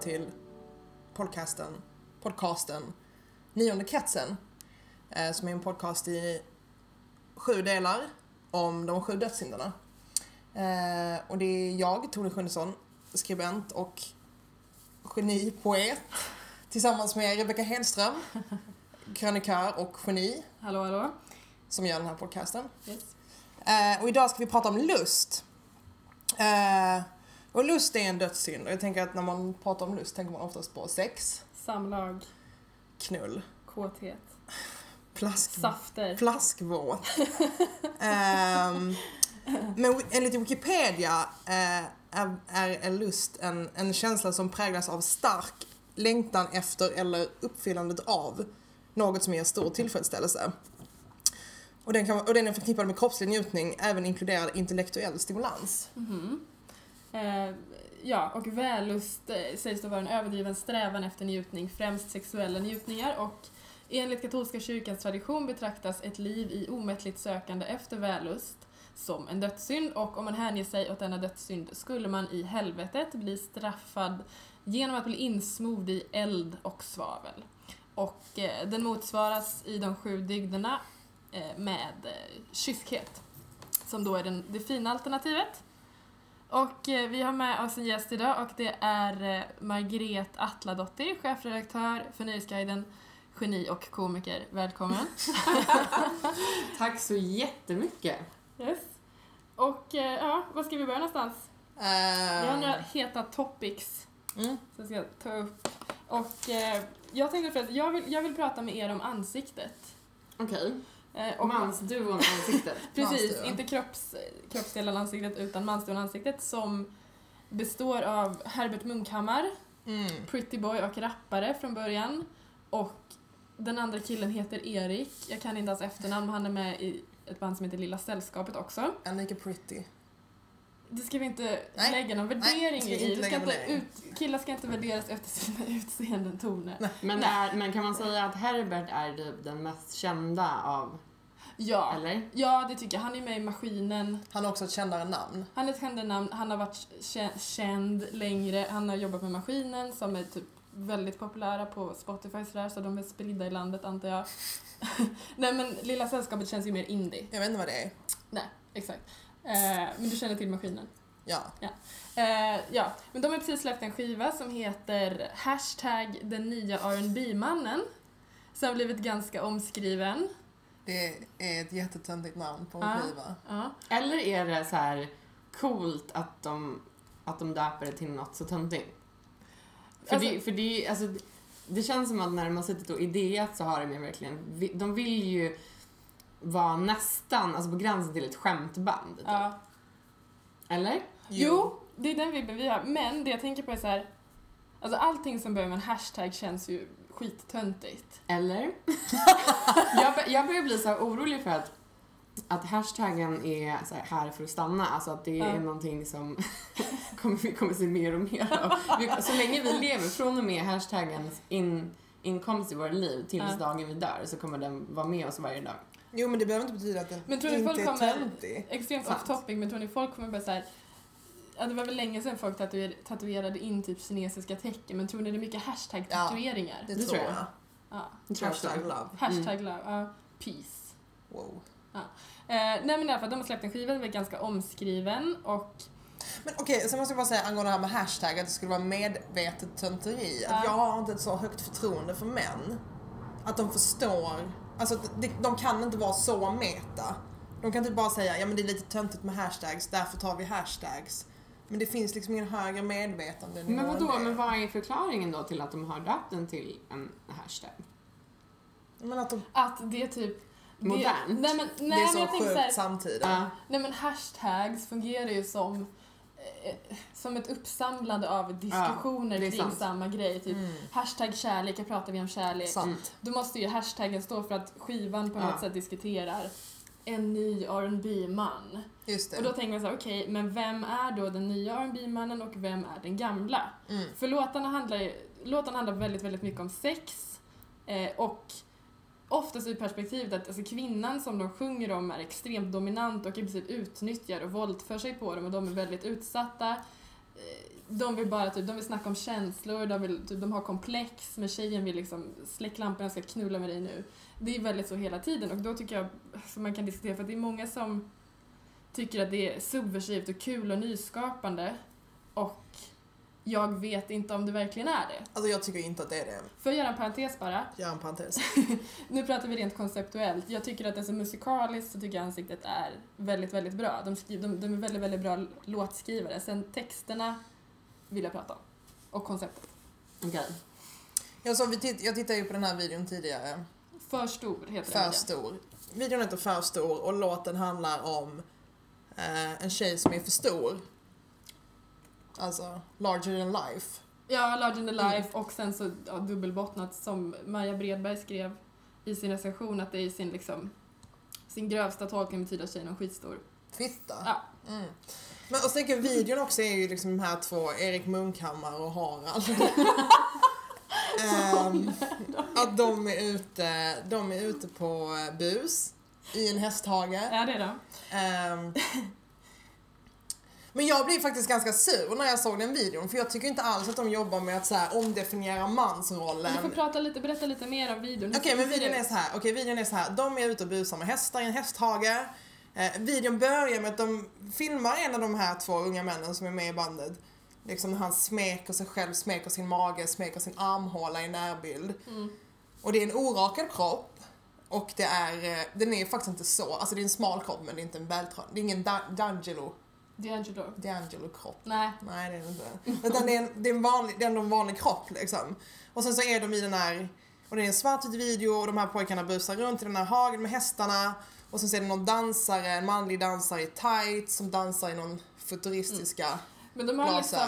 till podcasten, podcasten Nionde kretsen. eh, Som är en podcast i sju delar om de sju dödssynderna. Eh, Och det är jag, Tone Sjunnesson, skribent och genipoet tillsammans med Rebecka Hedström, krönikör och geni Hallå, hallå. som gör den här podcasten. Yes. Eh, och idag ska vi prata om lust. Eh, och lust är en dödssynd och jag tänker att när man pratar om lust tänker man oftast på sex, Samlag, knull, kåthet, plask, safter. plaskvåt. Ehm, men enligt Wikipedia eh, är, är lust en, en känsla som präglas av stark längtan efter eller uppfyllandet av något som ger stor tillfredsställelse. Och den, kan, och den är förknippad med kroppslig njutning, även inkluderar intellektuell stimulans. Mhm. Eh, ja, och vällust eh, sägs då vara en överdriven strävan efter njutning, främst sexuella njutningar och enligt katolska kyrkans tradition betraktas ett liv i omättligt sökande efter vällust som en dödssynd och om man hänger sig åt denna dödssynd skulle man i helvetet bli straffad genom att bli insmord i eld och svavel. Och eh, den motsvaras i de sju dygderna eh, med eh, kyskhet, som då är den, det fina alternativet. Och eh, vi har med oss en gäst idag och det är eh, Margret Atladottir, chefredaktör för Nöjesguiden, geni och komiker. Välkommen! Tack så jättemycket. Yes. Och eh, ja, var ska vi börja någonstans? Vi har några heta topics mm. som jag ska ta upp. Och jag tänkte förresten, jag vill, jag vill prata med er om ansiktet. Okej. Eh, och- Mansduon ansiktet. Precis, Mansduon. inte kropps, kroppsdelen ansiktet utan mansduon ansiktet som består av Herbert Munkhammar, Mm. pretty boy och rappare från början. Och den andra killen heter Erik, jag kan inte hans efternamn, men han är med i ett band som heter Lilla Sällskapet också. And lika pretty. Det ska vi inte Nej. lägga någon Nej, värdering ska vi i. inte ska inte ut, killar ska inte värderas efter sina utseenden, Tone. Men, Nej. är, men kan man säga att Herbert är typ den mest kända av, Ja. eller? ja, det tycker jag. Han är med i Maskinen. Han har också ett kändare namn. Han är ett känd namn, han har varit kä- känd längre, han har jobbat med Maskinen som är typ väldigt populära på Spotify sådär, så de är spridda i landet antar jag. Nej men Lilla Sällskapet känns ju mer indie. Jag vet inte vad det är. Nej, exakt. Eh, men du känner till Maskinen? Ja. Eh, ja, men de har precis släppt en skiva som heter Hashtag den nya rb mannen som har blivit ganska omskriven. Det är ett jättetöntigt namn på en Ja. skiva. Ja. Eller är det så här coolt att de, att de döper det till något så töntigt? För, Alltså- det, för det, alltså, det känns som att när de har suttit och ideat så har de ju verkligen, de vill ju vara nästan, alltså på gränsen till ett skämtband. Typ. Ja. Eller? Jo, det är den vibben vi har. Men det jag tänker på är så här. Alltså allting som börjar med en hashtag känns ju skittöntigt. Eller? jag, bör- jag börjar bli så här orolig för att, att hashtaggen är så här, här för att stanna. Alltså att det Ja. är någonting som kommer, vi kommer se mer och mer av. Vi, så länge vi lever, från och med hashtaggens in, inkomst i våra liv tills Ja. dagen vi dör så kommer den vara med oss varje dag. Jo men det behöver inte betyda att den Men tror ni inte folk är kommer- töntig. Extremt off topic, men tror ni folk kommer börja så här. Ja, det var väl länge sedan folk tatuer, tatuerade in typ kinesiska tecken, men tror ni det är mycket hashtag-tatueringar? Det, Det tror jag. jag. Ja. Hashtag love. Hashtag love, ja. Peace. Wow. Eh, nej men i alla fall, de har släppt en skiva, den är ganska omskriven och Men okej, så måste jag bara säga angående det här med hashtag, att det skulle vara medvetet tönteri. Att Ja. jag har inte ett så högt förtroende för män. Att de förstår, alltså de, de kan inte vara så meta. De kan inte bara säga, ja men det är lite töntigt med hashtags, därför tar vi hashtags. Men det finns liksom ingen högre medvetande Men vadå, det. men vad är förklaringen då till att de har döpt den till en hashtag? Men att de, att det är typ det- Modernt. Nej men, det är nej, men så jag tänker så här, sjukt samtida. Ja. nej men hashtags fungerar ju som som ett uppsamlande av diskussioner Ja, kring sant. samma grej. Typ Mm. hashtag kärlek, jag pratar vi om kärlek. Sant. Då måste ju hashtaggen stå för att skivan på Ja. något sätt diskuterar en ny rb man Och då tänker man så här, okej, men vem är då den nya rb mannen och vem är den gamla? Mm. För låtarna handlar, låtarna handlar väldigt, väldigt mycket om sex eh, och oftast ur perspektivet att alltså, kvinnan som de sjunger om är extremt dominant och i princip utnyttjar och våldför sig på dem och de är väldigt utsatta. Eh, de vill bara typ, de vill snacka om känslor, de, vill, typ, de har komplex, men tjejen vill liksom släck lamporna, jag ska knulla med dig nu. Det är väldigt så hela tiden och då tycker jag, som man kan diskutera, för det är många som tycker att det är subversivt och kul och nyskapande och jag vet inte om det verkligen är det. Alltså jag tycker inte att det är det. Får jag göra en parentes bara? Gör en parentes. Nu pratar vi rent konceptuellt. Jag tycker att alltså musikaliskt så tycker jag ansiktet är väldigt, väldigt bra. De, skriver, de, de är väldigt, väldigt bra låtskrivare. Sen texterna vill jag prata om. Och konceptet. Okej. Jag, så, vi titt, jag tittade ju på den här videon tidigare. För stor heter För den. stor. Videon heter För stor och låten handlar om eh, en tjej som är för stor. Alltså, larger than life. Ja, Larger than Mm. life och sen så ja, dubbelbottnat som Maja Bredberg skrev i sin recension att det är sin liksom sin grövsta tolkning betyder att tjejen är skitstor. Fitta. Ja. Mm. Men och så tänker videon också är ju liksom de här två, Erik Munkhammar och Harald. Ehm, att de är ute, de är ute på bus i en hästhage. Ja, det är det. Ehm, men jag blev faktiskt ganska sur när jag såg den videon för jag tycker inte alls att de jobbar med att så här omdefiniera mansrollen. Du får prata lite, berätta lite mer om videon. Okej ser- men videon är så här. Okej videon är så här. De är ute och busar med hästar i en hästhage. Eh, videon börjar med att de filmar en av de här två unga männen som är med i bandet. Liksom när han smeker sig själv, smeker sin mage, smeker sin armhåla i närbild. Mm. Och det är en orakad kropp. Och det är, eh, den är faktiskt inte så, alltså det är en smal kropp men det är inte en vältränad, det är ingen Da- D'Angelo, D'Angelo. D'Angelo kropp. Nej. Nej det är det inte. Utan det är, en, det är, en vanlig, det är ändå en vanlig kropp liksom. Och sen så är de i den här, och det är en svartvit video och de här pojkarna busar runt i den här hagen med hästarna. Och sen så är det någon dansare, en manlig dansare i tights som dansar i någon futuristiska Men de har, liksom,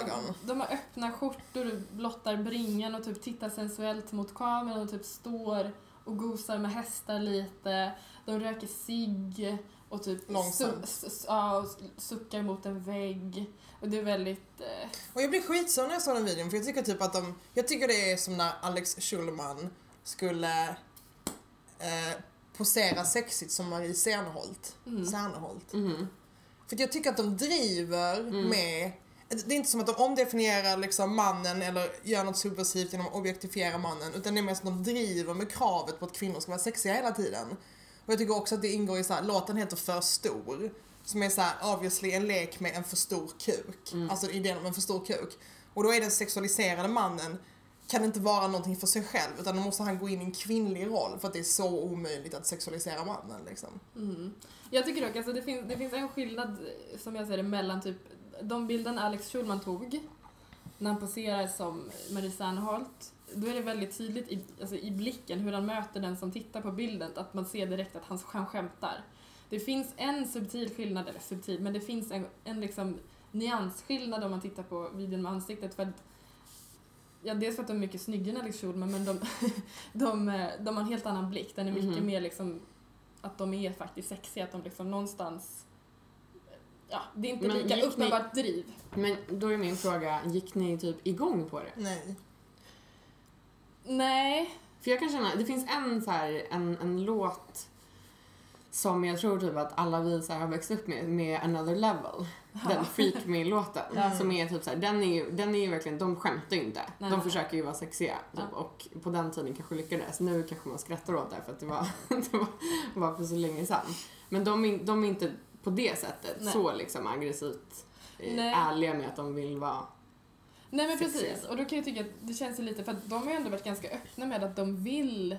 de har öppna skjortor, blottar bringan och typ tittar sensuellt mot kameran och typ står och gosar med hästar lite. De röker cigg och typ Långsamt. su- s- ja, och suckar mot en vägg. Och det är väldigt... Eh, Och jag blev skitsur när jag såg den videon för jag tycker typ att de, jag tycker det är som när Alex Schulman skulle eh, posera sexigt som Marie Serneholt. mm. Serneholt. Mhm. För jag tycker att de driver Mm. med det är inte som att de omdefinierar liksom mannen eller gör något subversivt genom att objektifiera mannen utan det är mer som att de driver med kravet på att kvinnor ska vara sexiga hela tiden. Och jag tycker också att det ingår i så här, låten heter För stor som är så här, obviously en lek med en för stor kuk. Mm. Alltså idén om en för stor kuk. Och då är den sexualiserade mannen kan inte vara någonting för sig själv utan då måste han gå in i en kvinnlig roll för att det är så omöjligt att sexualisera mannen liksom. Mm. Jag tycker dock alltså det, finns, det finns en skillnad som jag ser det mellan typ de bilderna Alex Schulman tog när han poserar som Marie Serneholt. Då är det väldigt tydligt i, alltså i blicken hur han möter den som tittar på bilden att man ser direkt att han, han skämtar. Det finns en subtil skillnad, eller subtil, men det finns en, en liksom nyansskillnad om man tittar på videon med ansiktet. För att, ja, dels för att de är mycket snyggare än Alex Schulman men de, de, eh, de har en helt annan blick. Den är mycket Mhm. mer liksom att de är faktiskt sexiga, att de liksom någonstans Ja, det är inte Men lika gick ni- uppenbart driv. Men då är min fråga, gick ni typ igång på det? Nej. Nej. För jag kan känna, det finns en så här, en, en låt som jag tror typ att alla vi så har växt upp med, med Another Level. Den Freak Me-låten. Ja. Som är typ så här, den är ju, den är ju verkligen, de skämtar ju inte. Nej. De försöker ju vara sexiga. Typ, Ja. Och på den tiden kanske lyckades. Nu kanske man skrattar åt det för att det var, det var, var för så länge sedan. Men de, är- de är inte på det sättet Nej. så liksom aggressivt eh, Nej. ärliga med att de vill vara Nej men precis, och då kan jag tycka att det känns lite, för att de har ju ändå varit ganska öppna med att de vill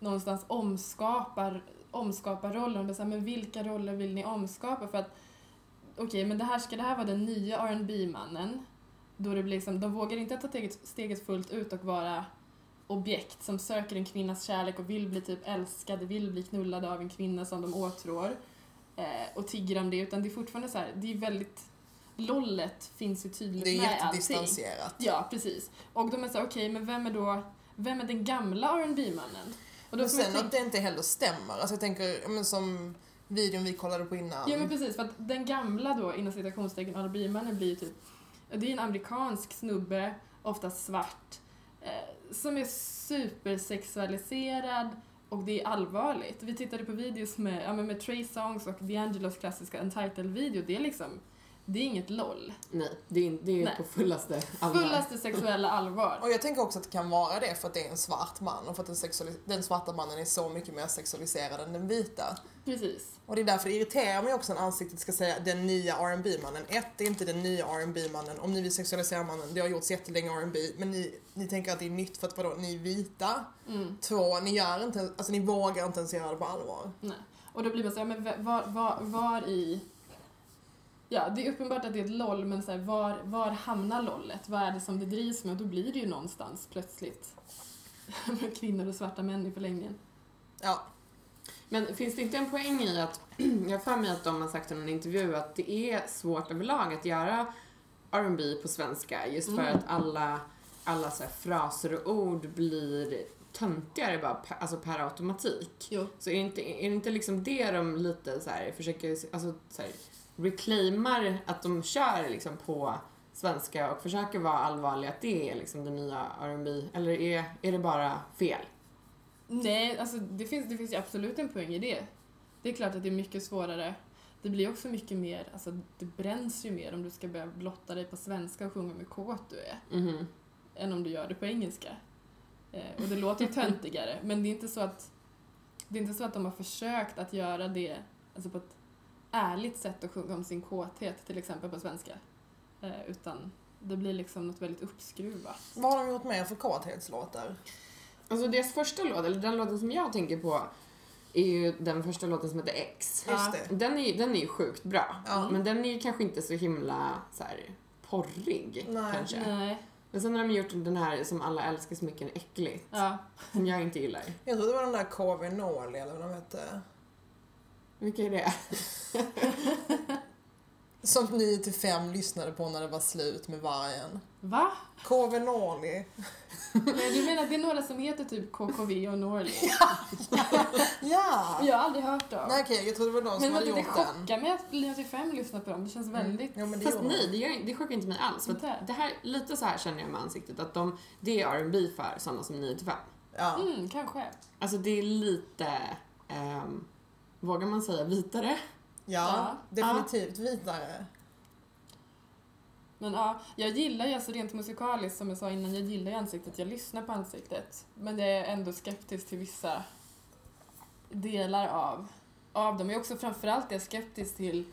någonstans omskapa, omskapa rollen. Men, så här, men vilka roller vill ni omskapa? För att okej, men det här, ska det här vara den nya rb mannen Då det blir liksom, de vågar inte ta steget, steget fullt ut och vara objekt som söker en kvinnas kärlek och vill bli typ älskade, vill bli knullade av en kvinna som de åtrår eh, och tigger om det, utan det är fortfarande så här, det är väldigt Lollet finns ju tydligt Det är med allting. jättedistanserat. Ja, precis. Och de är så okej, men vem är då, vem är den gamla rb mannen Och då Men sen tänka- att det inte heller stämmer. Alltså jag tänker, men som videon vi kollade på innan. Ja men precis, för att den gamla då inom citationstecken R&B-mannen blir ju typ, det är en amerikansk snubbe, oftast svart, eh, som är supersexualiserad och det är allvarligt. Vi tittade på videos med, ja, med Trey Songs och D'Angelos klassiska Untitled-video, det är liksom det är inget LOL. Nej, det är, det är Nej. på fullaste allvar. Fullaste sexuella allvar. Och jag tänker också att det kan vara det för att det är en svart man och för att den, den svarta mannen är så mycket mer sexualiserad än den vita. Precis. Och det är därför det irriterar mig också när ansiktet ska säga den nya rb mannen Ett, det är inte den nya rb mannen Om ni vill sexualisera mannen, det har gjorts jättelänge R&B men ni, ni tänker att det är nytt för att vadå, ni är vita. Mm. Två, ni gör inte, alltså ni vågar inte ens göra det på allvar. Nej. Och då blir man så här, men var, var, var i... Ja, det är uppenbart att det är ett LOL, men så här, var, var hamnar LOLet? Vad är det som det drivs med? Och då blir det ju någonstans plötsligt kvinnor och svarta män i förlängningen. Ja, Men finns det inte en poäng i att, jag har för mig att de har sagt i någon intervju att det är svårt överlag att göra R&B på svenska just för Mm. att alla, alla så fraser och ord blir töntigare bara per, alltså per automatik. Jo. Så är det inte, är det inte liksom det de lite så här försöker, alltså så här, reclaimar att de kör liksom på svenska och försöker vara allvarliga att det är liksom det nya R&B eller är, är det bara fel? Nej, alltså det finns, det finns ju absolut en poäng i det. Det är klart att det är mycket svårare. Det blir också mycket mer, alltså det bränns ju mer om du ska börja blotta dig på svenska och sjunga med kåt du är, Mhm. än om du gör det på engelska. Eh, och det låter ju töntigare, men det är inte så att det är inte så att de har försökt att göra det alltså på ett ärligt sätt att sjunga om sin kåthet, till exempel på svenska. Eh, utan det blir liksom något väldigt uppskruvat. vad har de gjort mer för kåthetslåtar? Alltså deras första låt, eller den låten som jag tänker på, är ju den första låten som heter X. Just det. Den är, den är ju sjukt bra, Ja. men den är ju kanske inte så himla så här, porrig Nej. kanske. Nej. Men sen har de gjort den här som alla älskar så mycket, Äckligt, Ja. som jag inte gillar. Jag tror det var den där KV Norli eller vad de hette. Vilka är det? Som 9 till 5 lyssnade på när det var slut med vargen. Va? KV Norli. Nej, du menar att det är några som heter typ KKV och Norli? Ja! Jag har aldrig hört dem. Nej okej, jag trodde det var de som men hade det gjort den. chockar mig att Linus 5 lyssnar på dem. Det känns väldigt... Jo, men det Fast nej, de. det, gör, det chockar inte mig alls. För det här, lite så här känner jag med ansiktet, att de, det är R&B för sådana som 9 till 5. Ja. Mm, kanske. Alltså det är lite, ehm, vågar man säga vitare? ja, Ja. definitivt vitare. Men ja, jag gillar ju alltså rent musikaliskt som jag sa innan, jag gillar ju ansiktet, jag lyssnar på ansiktet. Men jag är ändå skeptisk till vissa delar av, av dem. Jag är också framförallt är skeptisk till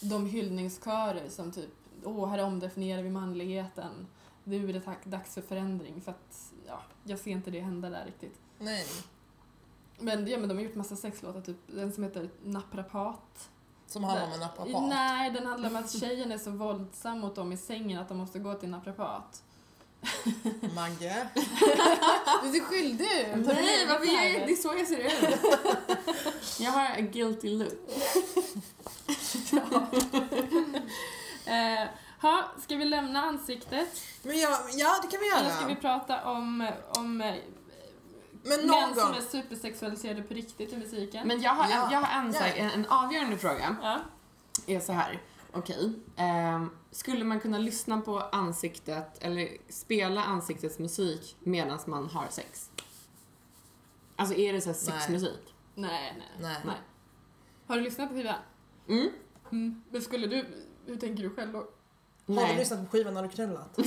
de hyllningskörer som typ, åh, här omdefinierar vi manligheten. Nu är det dags för förändring. För att, ja, jag ser inte det hända där riktigt. Nej. Men, ja, men de har gjort massa sexlåtar, typ den som heter Naprapat. Som handlar om en naprapat. Nej, den handlar om att tjejen är så våldsam mot dem i sängen att de måste gå till en naprapat. Magge. Du ser skyldig ut! Nej, varför gör jag Det är så jag ser ut. jag har a guilty look. Eh, ha, ska vi lämna ansiktet? Men ja, ja, det kan vi Eller ska vi göra. prata om, om eh, Men män som någon... är supersexualiserade på riktigt i musiken? Men jag har, Ja. en, jag har en, Ja. en, en avgörande fråga. Ja. Är så här. Okej. ehm, skulle man kunna lyssna på ansiktet eller spela ansiktets musik medan man har sex? Alltså är det så här Nej. sexmusik? Nej, nej, Nej. nej. Har du lyssnat på skivan? Mm. Mm. Men skulle du, hur tänker du själv då? Har du Nej. lyssnat på skivan när du knullat?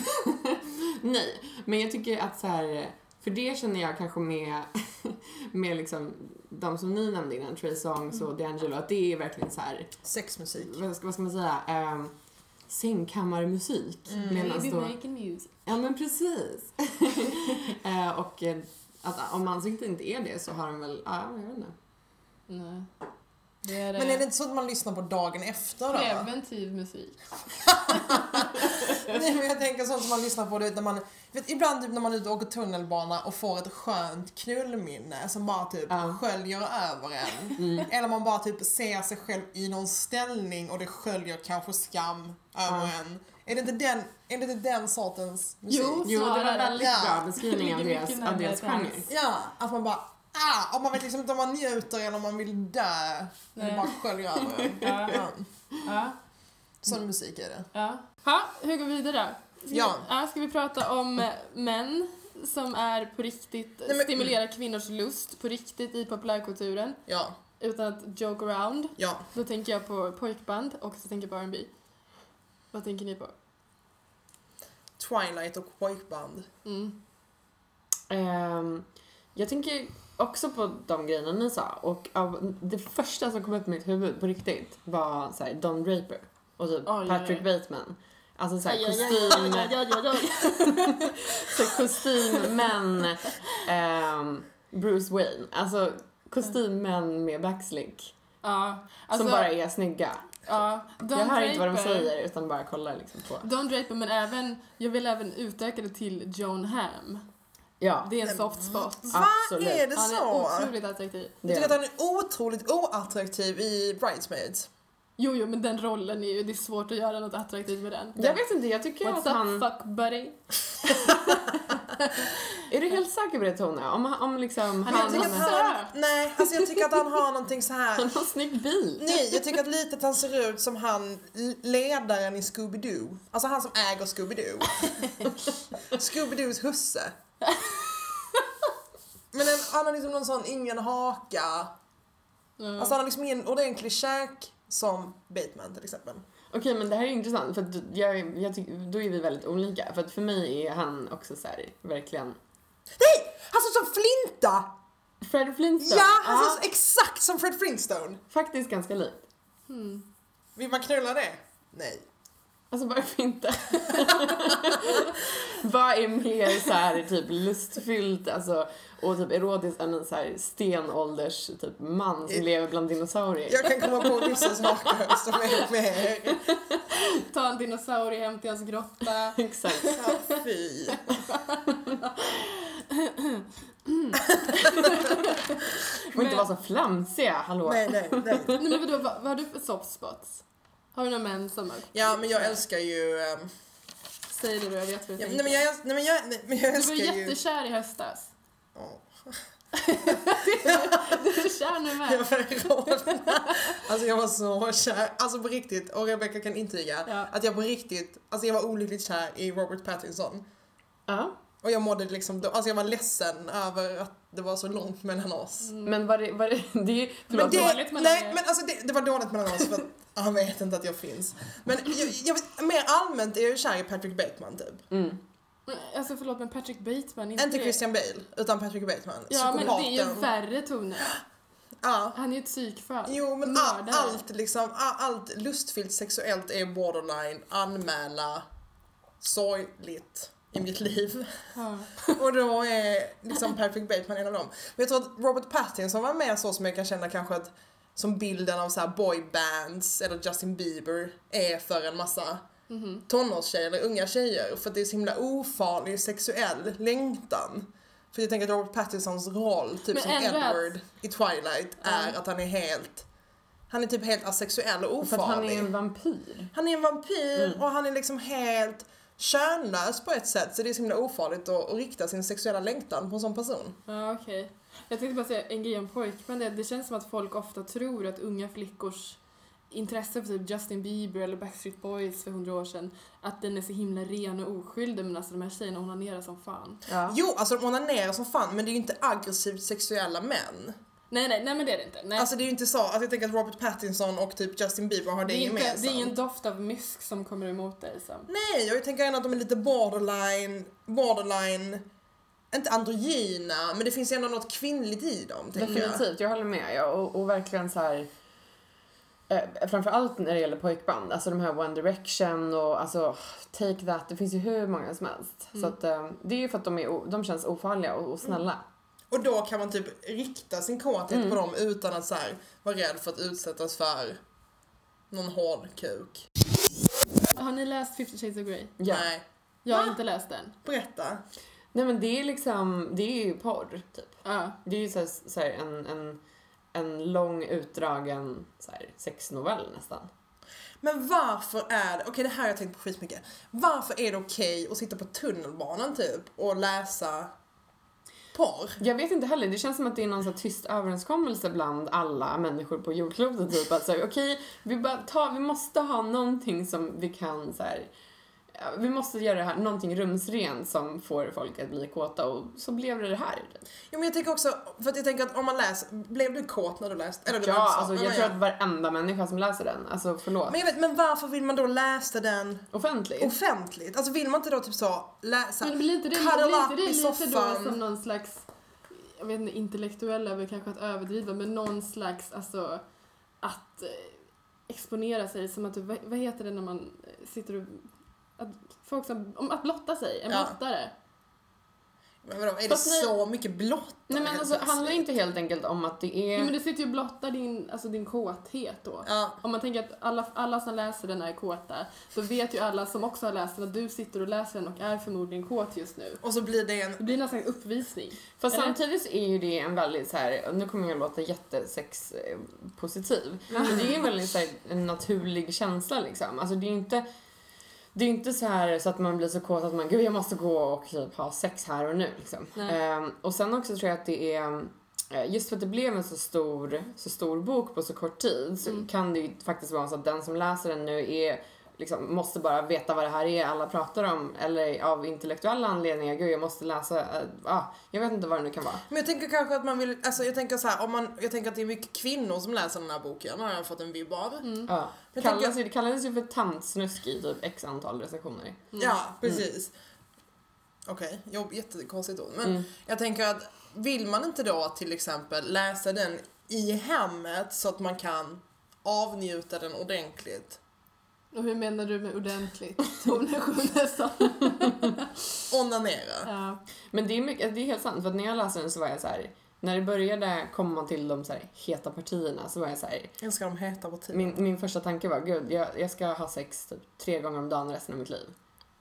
Nej, men jag tycker att så här, för det känner jag kanske med, med liksom de som ni nämnde innan, Trey Songs och D'Angelo, att det är verkligen så här, Sexmusik. vad ska, vad ska man säga, um, sängkammarmusik. Mm. Medan då, making music. ja men precis. Eh, och eh, att om ansiktet inte är det så har de väl, ja jag vet inte. Nej. Det är, Men är det inte så att man lyssnar på dagen efter då? preventiv musik. Nej men jag tänker sånt som man lyssnar på det när man, vet, ibland typ när man är ute och åker tunnelbana och får ett skönt knullminne som bara typ Ja. sköljer över en. Mm. Eller man bara typ ser sig själv i någon ställning och det sköljer kanske skam över Ja. en. Är det inte den, är det inte den sortens musik? Jo. Jo, det var väldigt Ja. bra beskrivning av deras, av deras genre. Ja, att man bara ah, och man vet liksom inte om man njuter eller om man vill dö. Det Nej. bara sköljer över. Ja. Sån musik är det. Ja. Ha, hur går vi vidare? Ska, Ja. ja, ska vi prata om eh, män som är på riktigt, Nej, men- stimulerar kvinnors lust på riktigt i populärkulturen Ja, utan att joke around. ja. Då tänker jag på pojkband och så tänker jag på R&B. Vad tänker ni på? Twilight och pojkband. Mm. Ehm, jag tänker också på de grejerna ni sa och av, det första som kom upp i mitt huvud på riktigt var så här, Don Draper och typ oj, Patrick oj. Bateman. Alltså såhär aj, aj, kostym, så kostymmän, ehm, Bruce Wayne. Alltså kostymmän med backslick Ja, alltså, som bara är snygga. ja, Don jag hör inte vad de säger utan bara kollar liksom på. Don Draper, men även, jag vill även utöka det till John Hamm. Ja, Det är en soft spot. absolut. Är det Han är så? otroligt attraktiv. Det Jag är tycker att han är otroligt oattraktiv i Bridesmaids. Jo, jo, men den rollen är ju, det är svårt att göra något attraktivt med den. Jag vet inte, jag tycker What's att up han... fuck buddy? Är du helt säker på det Tone? Om, om liksom Han Jag han, tycker han, han, nej, alltså jag tycker att han har någonting så här. har en snygg bil. Nej, jag tycker att lite att han ser ut som han ledaren i Scooby-Doo. Alltså han som äger Scooby-Doo. Scooby-Doos husse. Men en, han har liksom någon sån, ingen haka. Ja. Alltså han har liksom ingen ordentlig käk som Bateman till exempel. Okej men det här är intressant för att jag, jag tycker, då är vi väldigt olika. För att för mig är han också så här, verkligen Nej! Han ser ut som Flinta! Fred Flintstone. Ja, han ser ut exakt som Fred Flintstone. faktiskt ganska likt. Hmm. Vill man knulla det? Nej. Alltså varför inte? Vad är mer så här typ lustfyllt alltså, och typ erotiskt än en så här stenålders typ man som lever bland dinosaurier? Jag kan komma på vissa saker som är mer... Ta en dinosaurie hem till hans grotta. Exakt. Ja, fy. Och inte vara så flamsiga, hallå. Nej, nej, nej. Nej men vadå, vad, vad har du för soft spots? Har du några män som... Ja, men jag älskar ju... ehm, Säg det då, jag vet vad du Ja, tänker. nej, men jag, nej, men jag, nej, men jag Du älskar var ju... jättekär i höstas. Ja. Du är kär nu Jag med. rodnad. Alltså jag var så kär, alltså på riktigt, och Rebecca kan intyga Ja. att jag på riktigt, alltså jag var olyckligt kär i Robert Pattinson. Ja. Och jag mådde liksom, alltså jag var ledsen över att det var så långt mellan oss. Men var det, var det, det är, Men förlåt, det, dåligt mellan nej, er. men alltså det, det var dåligt mellan oss för att han vet inte att jag finns. Men jag, jag vet, mer allmänt är jag ju kär i Patrick Bateman typ. mm. Alltså förlåt, men Patrick Bateman, inte Inte det- Christian Bale, utan Patrick Bateman. Ja men det är ju värre toner. Ja. Han är ju ett psykfall. Jo men Mördare. allt liksom, all- allt lustfyllt sexuellt är borderline, anmäla, sorgligt i mitt liv. Ja. Och då är liksom Patrick Bateman en av dem. Men jag tror att Robert Pattinson var med så som jag kan känna kanske att som bilden av så här boybands eller Justin Bieber är för en massa Mhm. tonårstjejer eller unga tjejer för att det är så himla ofarlig sexuell längtan. För jag tänker att Robert Pattinsons roll, typ Men som ändå att- Edward i Twilight, är att han är helt han är typ helt asexuell och För att han ofarlig. är en vampyr. Han är en vampyr Mm. och han är liksom helt könlös på ett sätt så det är så himla ofarligt att, att rikta sin sexuella längtan på en sån person. Ja, okej. Jag tänkte bara säga en grej om pojkmän. Det, det känns som att folk ofta tror att unga flickors intresse för typ Justin Bieber eller Backstreet Boys för hundra år sedan, att den är så himla ren och oskyldig men alltså de här tjejerna onanerar som fan. Ja. Jo, alltså de onanerar som fan men det är ju inte aggressivt sexuella män. Nej, nej, nej men det är det inte. Nej. Alltså det är ju inte så att jag tänker att Robert Pattinson och typ Justin Bieber har det, det, gemensamt. det är ingen doft av mysk som kommer emot dig som... Nej, jag tänker ändå att de är lite borderline, borderline, inte androgyna, men det finns ändå något kvinnligt i dem, tänker jag. Definitivt, jag håller med. Ja, och, och verkligen så här. Eh, framförallt när det gäller pojkband, alltså de här One Direction och alltså Take That, det finns ju hur många som helst. Så att eh, det är ju för att de, är, de känns ofarliga och, och snälla. Och då kan man typ rikta sin kåthet Mm. på dem utan att så här, vara rädd för att utsättas för någon hård kuk. Har ni läst 50 shades of Grey? Ja. Nej, Jag har Va? inte läst den. berätta. Nej men det är liksom, det är ju porr typ. Ja. Det är ju så här, så här en, en, en lång utdragen så här, sexnovell nästan. Men varför är det, okej det här har jag tänkt på skitmycket. Varför är det okej att sitta på tunnelbanan typ och läsa par. Jag vet inte heller, det känns som att det är någon så tyst överenskommelse bland alla människor på jordklotet typ att säga okej, vi bara tar, vi måste ha någonting som vi kan så här, vi måste göra det här, någonting rumsrent som får folk att bli kåta och så blev det det här. Ja, men jag tänker också, för att jag tänker att om man läser, blev du kåt när du läste? Eller du Ja, så, alltså jag ja. tror att varenda människa som läser den, alltså förlåt, Men jag vet, men varför vill man då läsa den offentligt. offentligt? Alltså vill man inte då typ så läsa, Men blir inte det, cuddle up i lite soffan? då som någon slags, jag vet inte, intellektuell är kanske att överdriva, men någon slags, alltså, att eh, exponera sig som att du, vad, vad heter det när man eh, sitter och, att folk som, om att blotta sig, en Ja. blottare. men vadå, är det Fast nej- så mycket blott? Nej men alltså handlar det inte helt enkelt om att det är... Jo men du sitter ju och blottar din, alltså din kåthet då. Ja, Om man tänker att alla, alla som läser den är kåta, då vet ju alla som också har läst den att du sitter och läser den och är förmodligen kåt just nu. och så blir det en, Det blir nästan en uppvisning. Fast Eller? samtidigt så är ju det en väldigt så här, nu kommer jag att låta jättesexpositiv, men det är ju en väldigt så här, en naturlig känsla liksom. Alltså det är ju inte det är inte så här så att man blir så kåt att man gud jag måste gå och typ ha sex här och nu liksom. Ehm, och sen också tror jag att det är eh, Just för att det blev en så stor, så stor bok på så kort tid så Mm. kan det ju faktiskt vara så att den som läser den nu är liksom, måste bara veta vad det här är alla pratar om eller av intellektuella anledningar, gud jag måste läsa, äh, ah, jag vet inte vad det nu kan vara. men jag tänker kanske att man vill, alltså jag tänker så här, om man, jag tänker att det är mycket kvinnor som läser den här boken, har jag fått en vibb av. Mm. Ja. Jag Kallas, tänker- det kallades ju för tantsnusk i typ x antal recensioner. Mm. Ja, precis. Okej, jobb, jättekonstigt ord. Men Mm. jag tänker att vill man inte då till exempel läsa den i hemmet så att man kan avnjuta den ordentligt? Och hur menar du med ordentligt? Tonen sjunga nästan. Onanera. Ja. Men det är, mycket, det är helt sant, för att när jag läste den så var jag så här. När det började komma till de så här heta partierna så var jag så här, Jag älskar de heta partierna. min, min första tanke var gud, jag, jag ska ha sex typ tre gånger om dagen resten av mitt liv.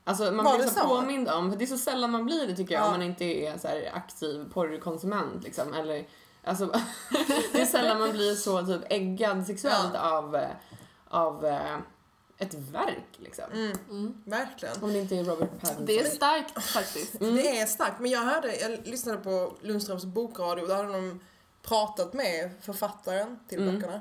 Alltså man Var blir så, så? påmind om, för det är så sällan man blir det tycker jag Ja. om man inte är så här aktiv porrkonsument liksom. Eller, alltså, det är sällan man blir så typ äggad sexuellt av, eh, av eh, ett verk liksom. Mm, Mm. verkligen. Om det inte är Robert Pattinson. Det är starkt faktiskt. Mm. Det är starkt, men jag hörde, jag lyssnade på Lundströms bokradio, där hade de pratat med författaren till Mm. böckerna.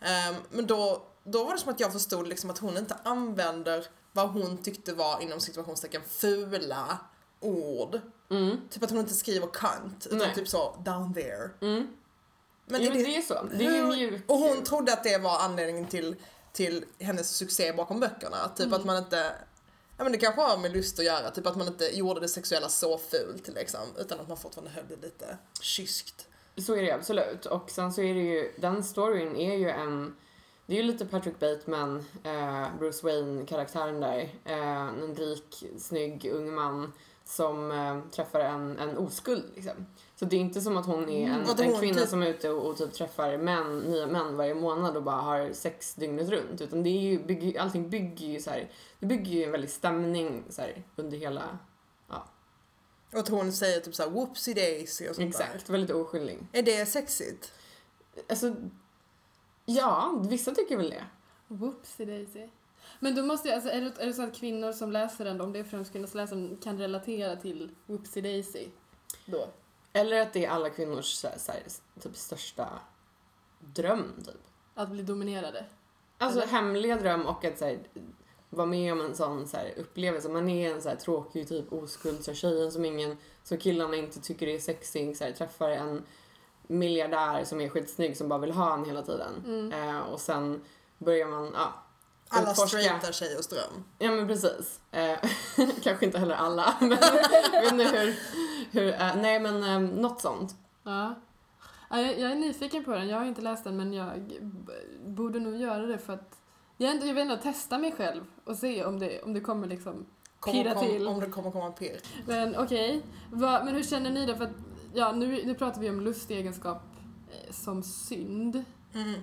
Ehm, men då, då var det som att jag förstod liksom att hon inte använder vad hon tyckte var inom situationstecken fula ord. Mm. Typ att hon inte skriver cunt, utan Nej. typ så down there. Mm. Men, jo, men det, är så. Det är ju hur- mjuk. och hon trodde att det var anledningen till, till hennes succé bakom böckerna. Typ Mm. att man inte Ja men det kanske har med lust att göra, typ att man inte gjorde det sexuella så fult liksom, utan att man fortfarande höll det lite kyskt. Så är det absolut. Och sen så är det ju, den storyn är ju en, det är ju lite Patrick Bateman, eh, Bruce Wayne-karaktären där. Eh, en rik, snygg, ung man som eh, träffar en, en oskuld liksom. Så det är inte som att hon är en, Mm, en hon kvinna typ- som är ute och, och typ träffar män, nya män varje månad och bara har sex dygnet runt. Utan det är ju, bygger, allting bygger ju så här, det bygger ju en väldig stämning så här, under hela, Och att hon säger typ såhär whoopsie daisy och sånt exakt, väldigt oskyldig. där. Är det sexigt? Alltså, ja, vissa tycker väl det. Whoopsie daisy. Men då måste jag, alltså, är, det, är det så att kvinnor som läser den, om det är främst kvinnor som läser den, kan relatera till whoopsie daisy? Då? Eller att det är alla kvinnors så här, så här, typ största dröm, typ. Att bli dominerade? Alltså Eller? hemliga dröm och att så här, vara med om en sån så här, upplevelse. Man är en så här, tråkig typ oskuld, så här, tjejen som ingen, som killarna inte tycker är sexig, så här, träffar en miljardär som är skitsnygg som bara vill ha en hela tiden. Mm. Eh, och sen börjar man, ja. Alla straighta tjejers dröm. Ja men precis. Eh, kanske inte heller alla, men vet inte hur, hur eh, nej men eh, något sånt. Ja. Ja, jag, jag är nyfiken på den. Jag har inte läst den men jag borde nog göra det för att jag, är ändå, jag vill ändå testa mig själv och se om det, om det kommer liksom Pirra kom, till. Om det kommer komma pirr. Men okej, Vad- men hur känner ni då? För att, ja, nu, nu pratar vi om lustegenskap eh, som synd. Mm.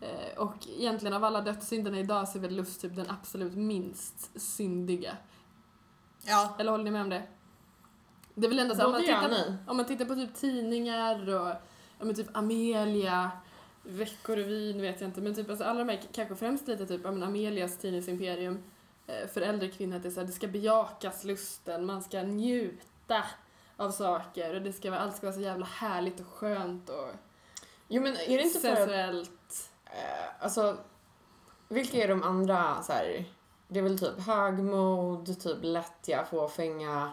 Eh, och egentligen av alla dödssynderna idag så är väl lust typ den absolut minst syndiga. Ja. Eller håller ni med om det? Det är väl ändå så om man, tittar, nej. om man tittar på typ tidningar och ja, men typ Amelia, Veckorevyn vet jag inte, men typ alltså alla de här, kanske främst lite typ ja, men Amelias tidningsimperium eh, för äldre kvinnor, att det, är så här, det ska bejakas lusten, man ska njuta av saker och det ska vara, allt ska vara så jävla härligt och skönt och Jo men är det inte för att. Eh, alltså, vilka är de andra så här, det är väl typ högmod, typ lättja, fåfänga.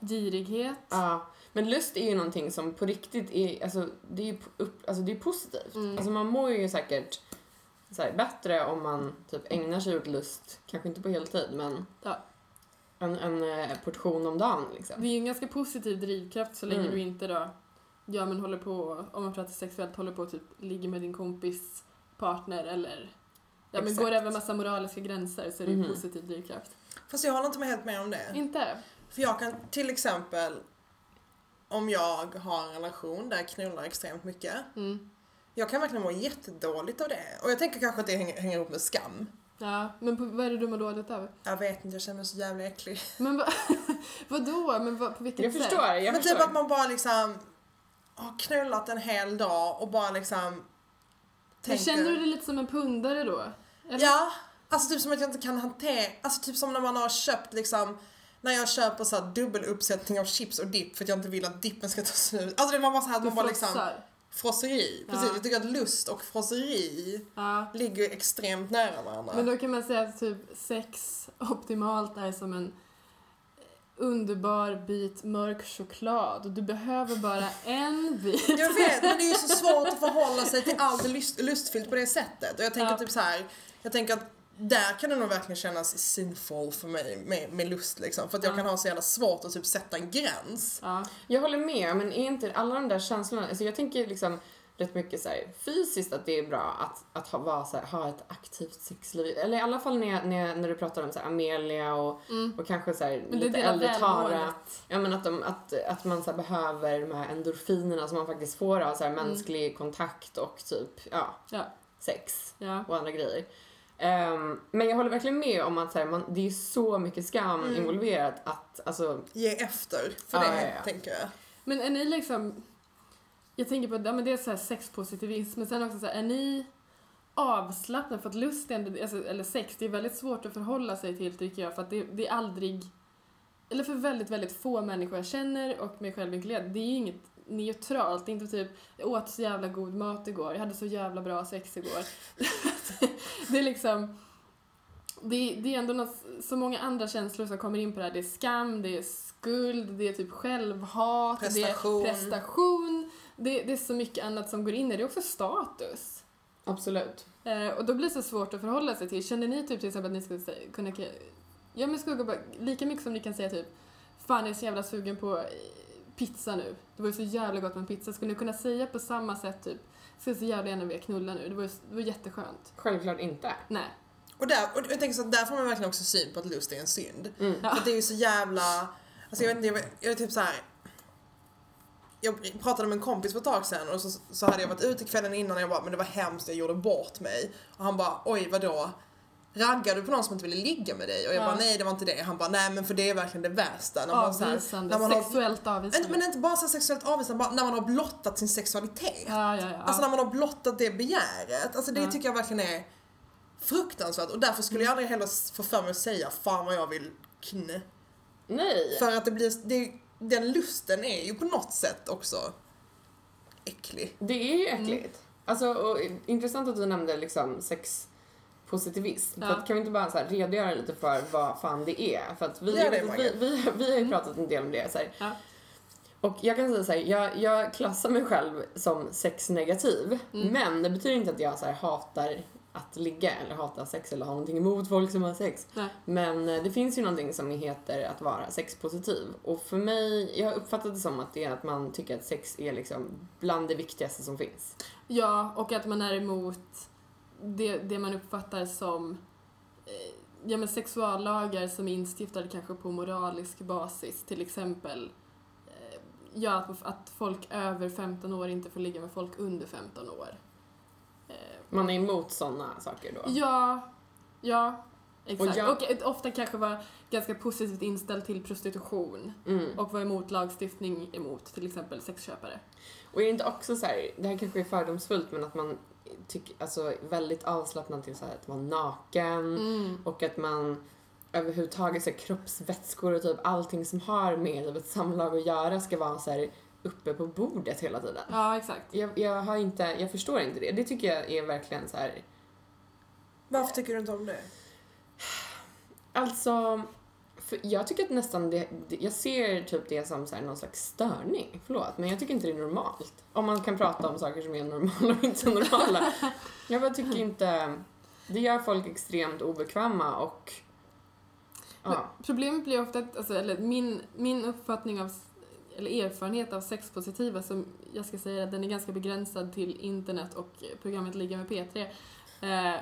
Girighet. Ja. Men lust är ju någonting som på riktigt är, alltså det är ju upp, alltså det är positivt. Mm. Alltså man mår ju säkert så här, bättre om man typ ägnar sig åt lust, kanske inte på heltid men Ja. en, en eh, portion om dagen liksom. Det är ju en ganska positiv drivkraft så länge Mm. du inte då, ja men håller på, om man pratar sexuellt, håller på typ ligger med din kompis partner eller ja men Exakt. går över massa moraliska gränser så är det ju Mhm. positiv drivkraft. Fast jag håller inte med helt med om det. Inte? För jag kan till exempel, om jag har en relation där jag knullar extremt mycket, Mm. jag kan verkligen må jättedåligt av det. Och jag tänker kanske att det hänger, hänger ihop med skam. Ja, men på, vad är det du mår dåligt av? Jag vet inte, jag känner mig så jävla äcklig. Men va, vadå? Men vad, på vilket Jag sätt? förstår, jag Men förstår. typ att man bara liksom har knullat en hel dag och bara liksom tänker... känner du dig lite som en pundare då? Eller? Ja, alltså typ som att jag inte kan hantera, alltså typ som när man har köpt liksom när jag köper så här dubbeluppsättning av chips och dipp för att jag inte vill att dippen ska ta slut. Alltså det var bara så här att man bara liksom? Frosseri, Ja. precis. Jag tycker att lust och frosseri Ja. ligger extremt nära varandra. Men då kan man säga att typ sex optimalt är som en underbar bit mörk choklad och du behöver bara en bit. Jag vet, men det är ju så svårt att förhålla sig till allt lust, lustfyllt på det sättet. Och jag tänker Ja. typ så här, jag tänker att där kan det nog verkligen kännas sinful för mig med, med lust liksom. För att jag Ja. kan ha så jävla svårt att typ sätta en gräns. Ja. Jag håller med, men är inte alla de där känslorna, alltså jag tänker liksom rätt mycket så här, fysiskt att det är bra att, att ha, vara så här, ha ett aktivt sexliv. Eller i alla fall när, när, när du pratar om så här, Amelia och, Mm. och kanske så här, Men lite äldre Tara. Ja men att, de, att, att man så här, behöver de här endorfinerna som man faktiskt får av så här, Mm. mänsklig kontakt och typ, ja, Ja. sex Ja. och andra grejer. Ehm, men jag håller verkligen med om att så här, man, det är så mycket skam Mm. involverat att, alltså, Ge efter för Ja, det, ja, ja. tänker jag. Men är ni liksom... Jag tänker på ja, men det är så här sexpositivism, men sen också så här, är ni avslappnade? För att lust, är alltså, eller sex, det är väldigt svårt att förhålla sig till tycker jag, för att det, det är aldrig... Eller för väldigt, väldigt få människor jag känner och mig själv inkluderad, det är ju inget neutralt. Det är inte typ, jag åt så jävla god mat igår, jag hade så jävla bra sex igår. det är liksom... Det, det är ändå något, så många andra känslor som kommer in på det här. Det är skam, det är skuld, det är typ självhat, Prestation. det är prestation. Det, det är så mycket annat som går in i det. Det är också status. absolut. Eh, och då blir det så svårt att förhålla sig till. Känner ni typ till exempel att ni skulle säga, kunna... Ja men skulle bara, lika mycket som ni kan säga typ Fan jag är så jävla sugen på eh, pizza nu. Det var ju så jävla gott med pizza. Skulle ni kunna säga på samma sätt typ Ska så jävla gärna vilja knulla nu. Det var, ju- det var jätteskönt. Självklart inte. Nej. Och, där, och jag tänker så att där får man verkligen också syn på att lust är en synd. Mm. Ja. För det är ju så jävla, alltså jag vet inte, jag, jag är typ så här. Jag pratade med en kompis för ett tag sedan och så, så hade jag varit ute kvällen innan och jag bara, men det var hemskt, jag gjorde bort mig. Och han bara, oj vadå? Raggar du på någon som inte ville ligga med dig? Och jag Ja. bara, nej det var inte det. Han bara, nej men för det är verkligen det värsta. När man Avvisande. när man har- Sexuellt avvisande. men inte bara så sexuellt avvisande, bara när man har blottat sin sexualitet. Ja, ja. Alltså när man har blottat det begäret. Alltså det tycker jag verkligen är fruktansvärt. Och därför skulle jag aldrig heller få för mig att säga fan vad jag vill kn. Nej. För att det blir, det, den lusten är ju på något sätt också äcklig. Det är ju Mm. äckligt. Alltså, och, intressant att du nämnde liksom sexpositivism. Ja. För att, kan vi inte bara så här, redogöra lite för vad fan det är? För att vi, det, vi, Maggie. vi, vi har ju pratat en del om det. Så här. Ja. Och jag kan säga så här, jag, jag klassar mig själv som sexnegativ. Mm. Men det betyder inte att jag så här, hatar att ligga eller hatar sex eller har någonting emot folk som har sex. Nej. Men eh, det finns ju någonting som heter att vara sexpositiv. Och för mig, jag har uppfattat det som att det är att man tycker att sex är liksom bland det viktigaste som finns. Ja, och att man är emot det, det man uppfattar som eh, ja, men sexuallagar som är instiftade kanske på moralisk basis. Till exempel eh, ja, att, att folk över 15 år inte får ligga med folk under 15 år. Man är emot sådana saker då. Ja, ja, exakt. Och jag- Och ofta kanske vara ganska positivt inställd till prostitution Mm. och vara emot lagstiftning emot till exempel sexköpare. Och är det inte också så här, det här kanske är fördomsfullt men att man tycker, alltså väldigt avslappnad till så här att vara naken Mm. och att man överhuvudtaget så här, kroppsvätskor och typ allting som har med typ, ett samlag att göra ska vara så här uppe på bordet hela tiden. Ja, exakt. Jag, jag har inte, jag förstår inte det. Det tycker jag är verkligen så här. Varför tycker du inte om det? Alltså, för jag tycker att nästan det, jag ser typ det som så här någon slags störning, förlåt, men jag tycker inte det är normalt. Om man kan prata om saker som är normala och inte normala. Jag bara tycker inte, det gör folk extremt obekväma och ja. Problemet blir ofta att, alltså, eller min, min uppfattning av, eller erfarenhet av sexpositiva som jag ska säga att den är ganska begränsad till internet och programmet Ligga med P3. Eh,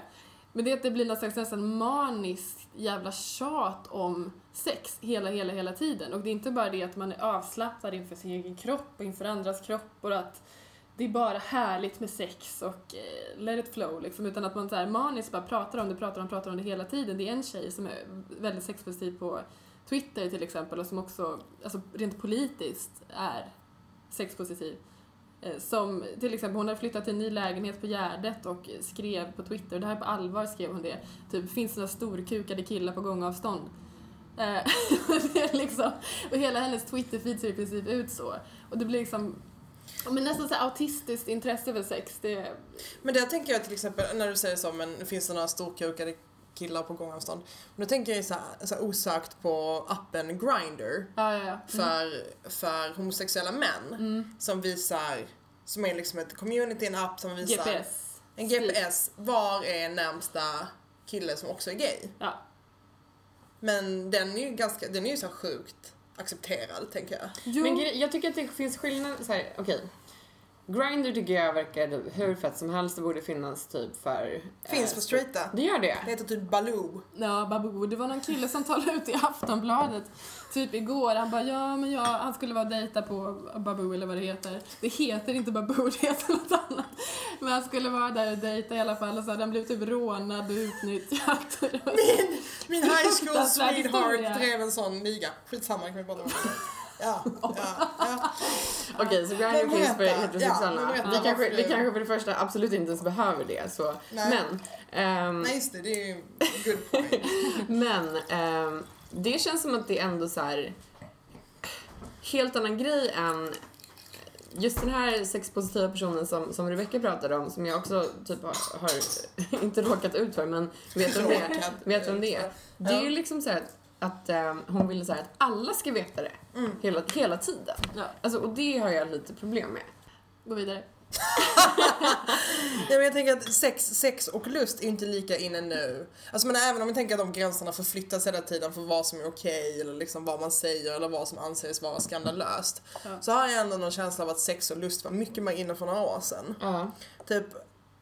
men det är att det blir något slags nästan maniskt jävla tjat om sex hela, hela, hela tiden. Och det är inte bara det att man är avslappnad inför sin egen kropp och inför andras kropp och att det är bara härligt med sex och eh, let it flow liksom, utan att man så här maniskt bara pratar om det, pratar om, pratar om det hela tiden. Det är en tjej som är väldigt sexpositiv på Twitter till exempel och som också, alltså rent politiskt är sexpositiv. Eh, som till exempel, hon hade flyttat till en ny lägenhet på Gärdet och skrev på Twitter, det här är på allvar skrev hon det, typ finns det några storkukade killar på gångavstånd? Eh, det är liksom, och hela hennes Twitter-feed ser i princip ut så. Och det blir liksom, men nästan så här autistiskt intresse för sex. Det, Men det tänker jag till exempel när du säger så, men finns det några storkukade killar på gångavstånd? Men då tänker jag så här, så här osökt på appen Grindr ja, ja, ja. för, för homosexuella män Mm. som visar, som är liksom ett community, en app som visar GPS. en GPS, var är närmsta kille som också är gay? Ja. Men den är ju ganska, den är ju så sjukt accepterad tänker jag. Jo, Men jag tycker att det finns skillnad, så här, okej. Grindr tycker jag verkar hur fett som helst, det borde finnas typ för... Finns eh, på straighta. Det gör det? Det heter typ Baloo. Ja, Baboo. Det var någon kille som talade ut i Aftonbladet typ igår. Han bara, ja men jag, han skulle vara och dejta på Baboo eller vad det heter. Det heter inte Baboo, det heter något annat. Men han skulle vara där och dejta i alla fall och så hade han blivit typ rånad och utnyttjad. Så- Min high school sweetheart drev en sån liga. Skitsamma, kan vi det. Ja, ja, ja. Okej, så Grindr Men finns för heterosexuella. Ja, vi, kanske, vi kanske för det första absolut inte ens behöver det, så. Nej. Men, ehm, Nej just det, det är ju good point. men ehm, det känns som att det är ändå så här helt annan grej än just den här sexpositiva personen som, som Rebecca pratade om, som jag också typ har, har inte råkat ut för, men vet vem det Vet vem det är. Det är ju liksom så här att ehm, hon ville här att alla ska veta det Mm. hela, hela tiden. Ja, Alltså, och det har jag lite problem med. gå vidare. Ja, men jag tänker att sex, sex och lust är inte lika inne nu. Alltså men även om man tänker att de gränserna förflyttas hela tiden för vad som är okej eller liksom vad man säger eller vad som anses vara skandalöst. Ja. Så har jag ändå någon känsla av att sex och lust var mycket mer inne för några år sedan. Ja. Typ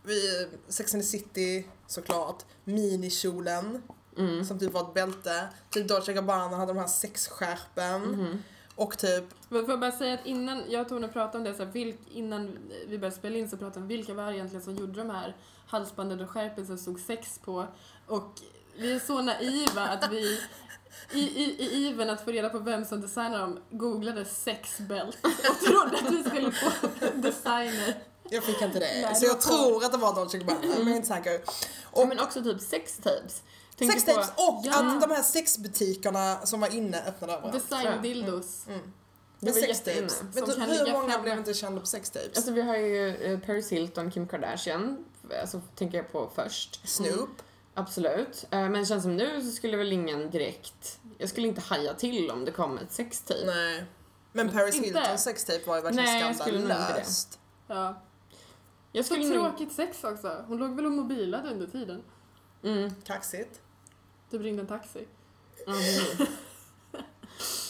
vi, Sex and the City såklart, minikjolen Mm. som typ var ett bälte. Typ Dolce Gabbana hade de här sexskärpen. Mhm. Och typ, Men får jag bara säga att innan, jag och Tone pratade om det, så här, vilk, innan vi började spela in så pratade vi om vilka var det egentligen som gjorde de här halsbanden och skärpen som stod sex på. Och vi är så naiva att vi i, i, i ivern att få reda på vem som designade dem googlade sexbält och trodde att vi skulle få designer. jag fick inte det. Nej, så jag tror att det var Dolce Gabbana, men jag är inte säker. Och, men också typ sextapes. Sextapes och Ja. att de här sexbutikerna som var inne öppnade överallt. Design-dildos. Mm. Det Men var sextapes, vet du hur många framme. blev inte kända på sextapes? Alltså vi har ju eh, Paris Hilton, Kim Kardashian, alltså tänker jag på först. Snoop. Absolut. Eh, Men det känns som nu så skulle väl ingen direkt, jag skulle inte haja till om det kom ett sextape. Nej. Men Paris Inte. Hiltons sextape var ju verkligen Nej, det. skandalöst. Ja. Jag Så skulle nog... tråkigt sex också. Hon låg väl och mobilade under tiden. Mm. Kaxigt. Typ ringde en taxi. Ja.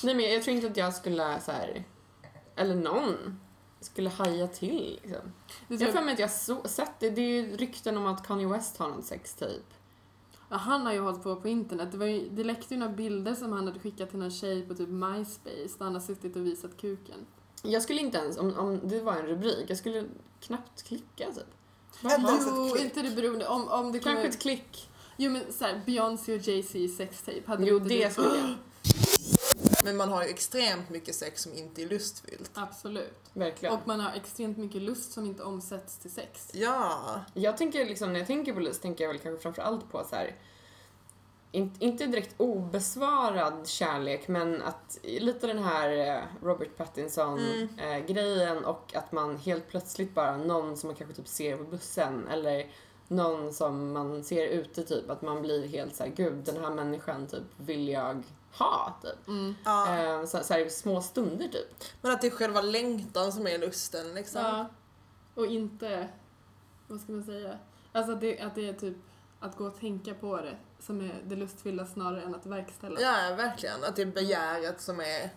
Nej men jag tror inte att jag skulle så här, eller någon, skulle haja till liksom. Jag har för mig att jag så, sett det, det är ju rykten om att Kanye West har någon sextape. Ja, han har ju hållit på på internet. Det, var ju, det läckte ju några bilder som han hade skickat till en tjej på typ MySpace där han har suttit och visat kuken. Jag skulle inte ens, om, om det var en rubrik, jag skulle knappt klicka typ. Jo, klick. inte det beroende om, om det Kanske kommer... ett klick. Jo men såhär, Beyoncé och Jay-Z sextape. Hade Jo, inte det skulle jag. Men man har ju extremt mycket sex som inte är lustfyllt. Absolut. Verkligen. Och man har extremt mycket lust som inte omsätts till sex. Ja. Jag tänker liksom, när jag tänker på lust tänker jag väl kanske framförallt på så här. In, inte direkt obesvarad kärlek men att lite den här eh, Robert Pattinson Mm. eh, grejen och att man helt plötsligt bara någon som man kanske typ ser på bussen eller någon som man ser ute typ, att man blir helt såhär, gud den här människan typ vill jag ha typ. Mm. Ja. Eh, så, så här, små stunder typ. Men att det är själva längtan som är lusten liksom. Ja. Och inte, vad ska man säga, alltså att det, att det är typ att gå och tänka på det som är det lustfyllda snarare än att verkställa. Ja, verkligen. Att det är begäret som är...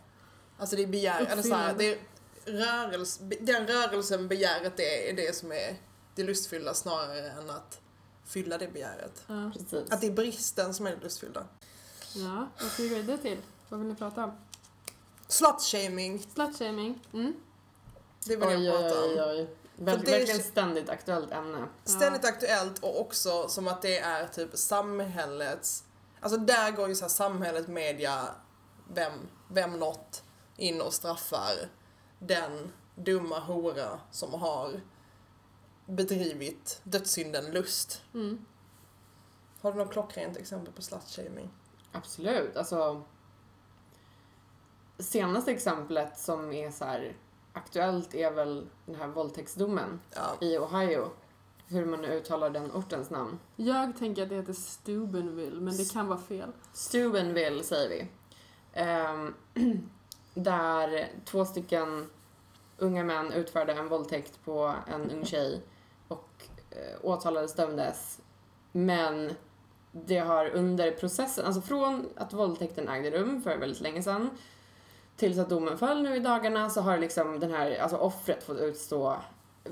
Alltså det är begär, eller så här, det är rörelse, den rörelsen begäret det är det som är det lustfyllda snarare än att fylla det begäret. Ja. Precis. Att det är bristen som är det lustfyllda. ja, vad ska vi gå vidare till? Vad vill ni prata om? Slutshaming, Slutshaming. Mm. det vill oj, jag oj, prata om. oj, oj. Verk, det är- verkligen ständigt aktuellt ämne. Ständigt aktuellt och också som att det är typ samhällets, alltså där går ju så här samhället, media, vem, vem något in och straffar den dumma hora som har bedrivit dödssynden lust. Mm. Har du något klockrent exempel på slutshaming? Absolut. Alltså, senaste exemplet som är så här aktuellt är väl den här våldtäktsdomen Ja. i Ohio. Hur man nu uttalar den ortens namn. Jag tänker att det heter Steubenville, men det kan vara fel. Steubenville säger vi. Ehm, där två stycken unga män utförde en våldtäkt på en ung tjej och eh, åtalades, dömdes. Men det har under processen, alltså från att våldtäkten ägde rum för väldigt länge sedan tills att domen föll nu i dagarna så har liksom den här, alltså offret fått utstå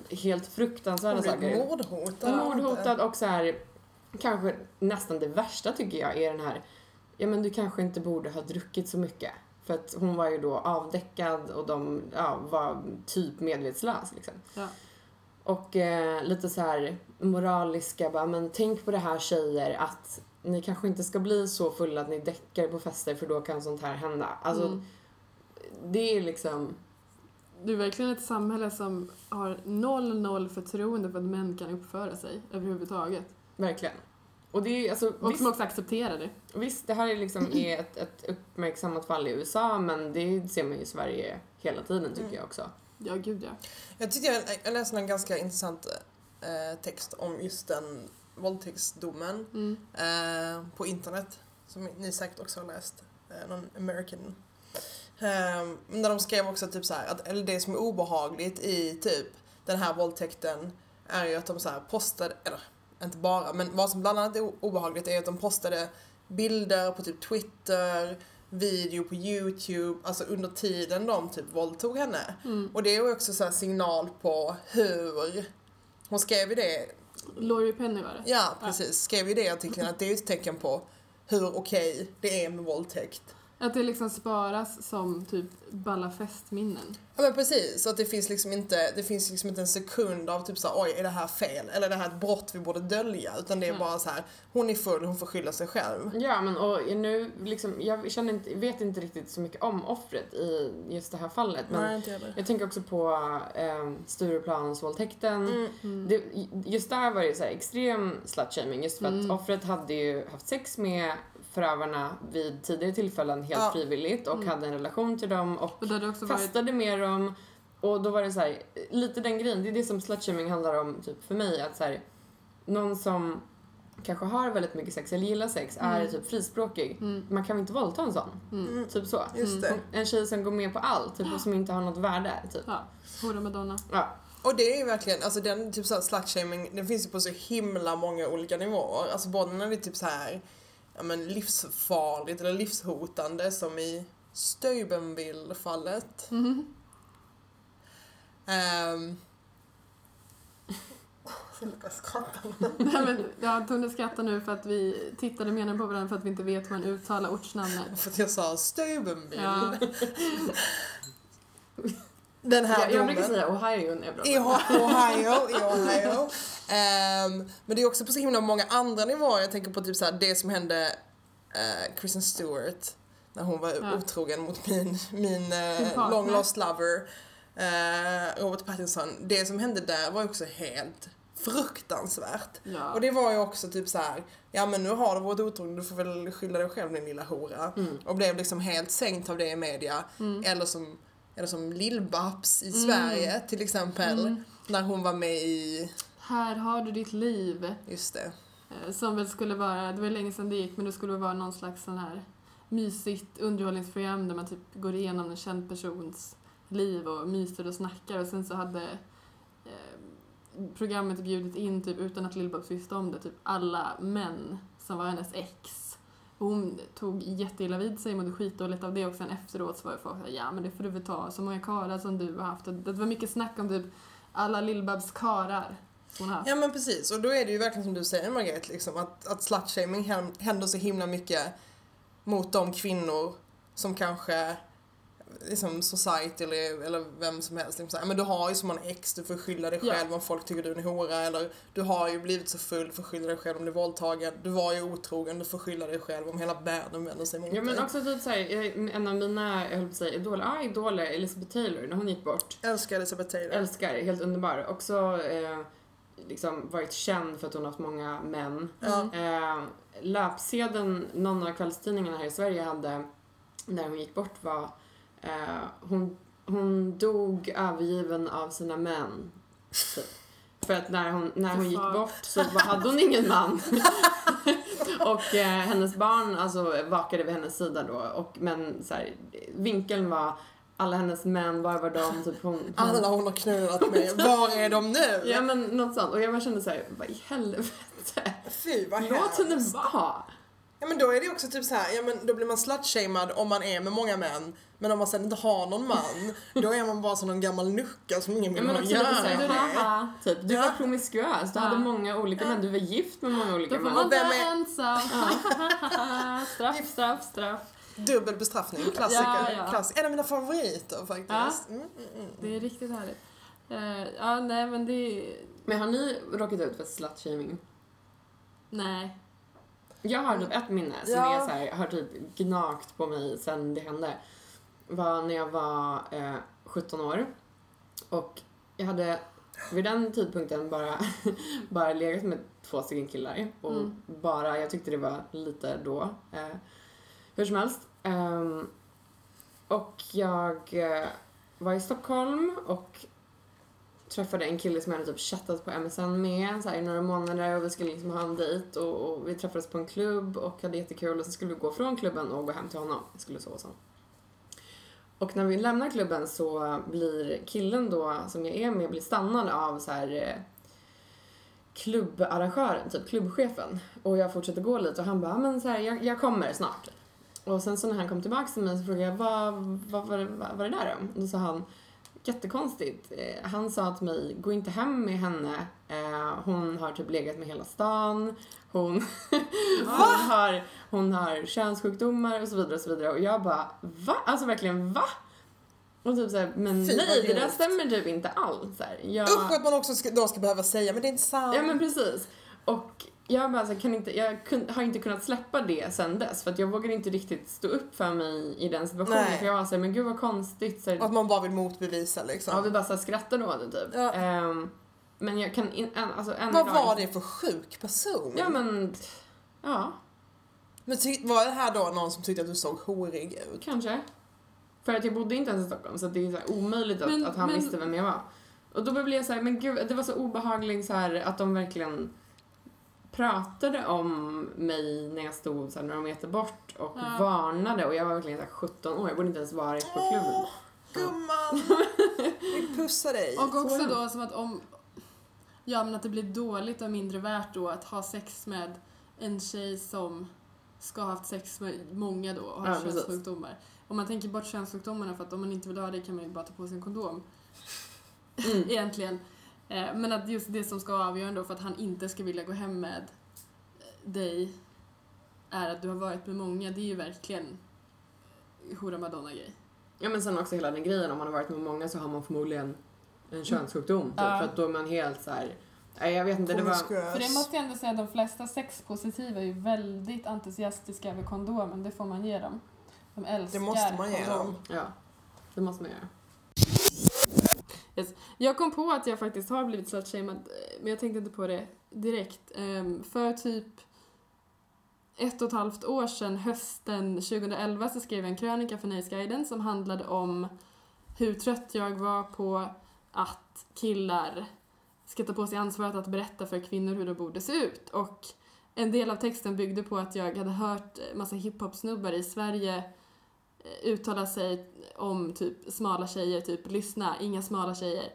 helt fruktansvärda saker. mordhotad. Mordhotad och så här, kanske nästan det värsta tycker jag är den här, ja men du kanske inte borde ha druckit så mycket. För att hon var ju då avdäckad och de ja, var typ medvetslös liksom. Ja. Och eh, lite så här moraliska, bara, men tänk på det här tjejer att ni kanske inte ska bli så fulla att ni däckar på fester för då kan sånt här hända. Alltså Mm. det är liksom, Det är verkligen ett samhälle som har noll, noll förtroende för att män kan uppföra sig överhuvudtaget. verkligen. Och det är alltså, Och visst- som också accepterar det. Visst, det här är liksom är ett, ett uppmärksammat fall i USA, men det ser man ju i Sverige hela tiden tycker Mm. jag också. Ja, gud ja. Jag tyckte jag, jag läste en ganska intressant eh, text om just den våldtäktsdomen Mm. eh, på internet, som ni säkert också har läst, eh, någon American. Eh, men där de skrev också typ så här, att eller det som är obehagligt i typ den här våldtäkten är ju att de så här postade, eller inte bara, men vad som bland annat är obehagligt är att de postade bilder på typ Twitter, video på YouTube, alltså under tiden de typ våldtog henne. Mm. Och det är också så här signal på hur, hon skrev ju det Laurie Penny var det. Ja, precis. Skrev ju det i artikeln att det är ett tecken på hur okej det är med våldtäkt. Att det liksom sparas som typ balla festminnen. Ja men precis, så att det finns liksom inte, det finns liksom inte en sekund av typ såhär oj är det här fel? Eller är det här ett brott vi borde dölja? Utan det är Mm. bara så här hon är full, hon får skylla sig själv. Ja, men och nu liksom, jag känner inte, vet inte riktigt så mycket om offret i just det här fallet, men inte heller. jag tänker också på eh, Stureplansvåldtäkten. Mm. Mm. Det, just där var det så här extrem slutshaming just för att Mm. offret hade ju haft sex med förövarna vid tidigare tillfällen helt Ja. frivilligt och Mm. hade en relation till dem och Och varit... festade med dem och då var det så här, lite den grejen, det är det som slutshaming handlar om typ för mig att så här, någon som kanske har väldigt mycket sex eller gillar sex är Mm. typ frispråkig. Mm. Man kan väl inte våldta en sån? Mm. Mm. Typ så. Just det. En tjej som går med på allt typ, och som inte har något värde. Typ. Ja, hora Madonna. Ja. Och det är ju verkligen, alltså den typ såhär slutshaming, den finns ju på så himla många olika nivåer. Alltså både när det är typ så här, ja men livsfarligt eller livshotande som i Steubenville-fallet. Mm. Um, Sluta skratta. Nej, men, ja, Tone skrattar nu för att vi tittade med henne på varandra för att vi inte vet hur man uttalar ortsnamnet. För att jag sa Steubenville. Ja. Den här Jag, jag brukar domen. säga Ohio jag pratar. I Ohio, i Ohio. Ehm, men det är också på så himla många andra nivåer. Jag tänker på typ så här, det som hände uh, Kristen Stewart när hon var Ja. otrogen mot min, min uh, long lost lover, eh, Robert Pattinson. Det som hände där var också helt fruktansvärt. Ja. Och det var ju också typ så här, ja men nu har du varit otrogen, du får väl skylla dig själv din lilla hora. Mm. Och blev liksom helt sänkt av det i media. Mm. Eller som, eller som Lill-Babs i Mm. Sverige till exempel. Mm. När hon var med i Här har du ditt liv. Just det. Eh, Som väl skulle vara, det var länge sedan det gick, men det skulle vara någon slags sån här mysigt underhållningsprogram där man typ går igenom en känd persons liv och myser och snackar och sen så hade eh, programmet bjudit in, typ utan att Lill-Babs visste om det, typ alla män som var hennes ex. Och hon tog jätteilla vid sig, mådde skitdåligt av det och sen efteråt så var det folk såhär, ja men det får du väl ta, så många karlar som du har haft. Det var mycket snack om typ alla Lill-Babs karar hon har haft. Ja men precis, och då är det ju verkligen som du säger Margret, liksom, att, att slutshaming händer så himla mycket mot de kvinnor som kanske liksom society eller, eller vem som helst liksom, så här, men du har ju så många ex, du får skylla dig Ja. själv om folk tycker du är en hora eller du har ju blivit så full, du får skylla dig själv om du är våldtagen, du var ju otrogen, du får skylla dig själv om hela världen vänder sig mot Ja men dig. också typ såhär, en av mina, jag höll på att säga idoler, ja idoler, Elizabeth Taylor, när hon gick bort. Älskar Elizabeth Taylor. Älskar, helt underbar. Också eh, liksom varit känd för att hon haft många män. Ja. Eh, löpsedeln någon av kvällstidningarna här i Sverige hade när hon gick bort var eh, hon, hon dog övergiven av sina män. Typ. För att när hon, när hon gick bort så hade hon ingen man. och eh, hennes barn alltså, vakade vid hennes sida då. Och, men så här, vinkeln var alla hennes män, var var de? Typ hon, hon, Alla hon har knullat med, var är de nu? Ja men något sånt. Och jag bara kände såhär, vad i helvete? Fy vad Låt henne vara. Ja men då är det också typ så här, ja men då blir man slutshamead om man är med många män. Men om man sen inte har någon man, då är man bara som någon gammal nucka som ingen Ja, vill men ha också göra med. haha, typ. Du Ja. var promiskuös, du Ja. hade många olika män, du var gift med många olika Då får män. man vara är- ensam. straff, straff, straff. Dubbel bestraffning, klassiker. Ja, ja. Klass, en av mina favoriter faktiskt. Ja. Mm, mm, mm. Det är riktigt härligt. Eh, ja, nej men det är... Men har ni råkat ut för slutshaming? Nej. Jag har typ ett minne som Ja. är så här, har typ gnagt på mig sen det hände. var när jag var eh, 17 år. Och jag hade vid den tidpunkten bara, bara legat med två stycken killar. Och Mm. bara, jag tyckte det var lite då. Eh, hur som helst. Ehm, och jag eh, var i Stockholm och träffade en kille som jag hade typ chattat på MSN med så här, i några månader och vi skulle liksom ha en dejt och, och vi träffades på en klubb och hade jättekul och så skulle vi gå från klubben och gå hem till honom. Jag skulle sova hos honom. Och när vi lämnar klubben så blir killen då som jag är med blir stannad av så här eh, klubbarrangören, typ klubbchefen. Och jag fortsätter gå lite och han bara, men så här, jag, jag kommer snart. Och sen så när han kom tillbaka till mig så frågade jag, vad, vad, vad, vad var det där om? Och då sa han, jättekonstigt. Eh, Han sa till mig, gå inte hem med henne. Eh, Hon har typ legat med hela stan. Hon, hon, har, hon har könssjukdomar och så vidare och så vidare. Och jag bara, va? Alltså verkligen, va? Och typ såhär, men Fy, nej, det där stämmer typ inte alls. Så här, jag, Usch att man också ska, då ska behöva säga, men det är inte sant. Ja men precis. Och jag bara kan inte, jag kun, har inte kunnat släppa det sen dess för att jag vågade inte riktigt stå upp för mig i den situationen Nej. för jag var såhär, men gud vad konstigt. Så här, Att man bara vill motbevisa liksom. ja, vi bara så här skrattade åt det typ. Ja. Ehm, men jag kan in, en, alltså en Vad dag- var det för sjuk person? Ja men, ja, Men var det här då någon som tyckte att du såg horig ut? kanske. För att jag bodde inte ens i Stockholm så det är så här omöjligt att, Men- att han men- visste vem jag var. Och då blev jag så här, men gud, det var så obehagligt så här att de verkligen pratade om mig när jag stod så här några meter bort och Ja. varnade och jag var verkligen så här 17 år, jag borde inte ens varit på klubben. Åh, gumman! Vi pussar dig. Och också Så då som att om... Ja men att det blir dåligt och mindre värt då att ha sex med en tjej som ska ha haft sex med många då och har Ja, precis. könssjukdomar. Om man tänker bort könssjukdomarna för att om man inte vill ha det kan man ju bara ta på sig en kondom. Mm. Egentligen. Eh, Men att just det som ska vara avgörande då för att han inte ska vilja gå hem med dig är att du har varit med många. Det är ju verkligen hora madonna-grej. Ja men sen också hela den grejen, om man har varit med många så har man förmodligen en könssjukdom typ, Ja. för att då är man helt så här. Nej jag vet inte, det var... För det måste jag ändå säga, de flesta sexpositiva är ju väldigt entusiastiska över kondomen, det får man ge dem. De älskar Det måste man ge kondom. dem. Ja, det måste man göra. Jag kom på att jag faktiskt har blivit slutshamead, eh, men jag tänkte inte på det direkt. Ehm, för typ ett och ett halvt år sedan, hösten 2011, så skrev jag en krönika för Nöjesguiden som handlade om hur trött jag var på att killar ska ta på sig ansvaret att berätta för kvinnor hur de borde se ut. Och en del av texten byggde på att jag hade hört massa hiphop-snubbar i Sverige uttala sig om typ smala tjejer, typ lyssna, inga smala tjejer,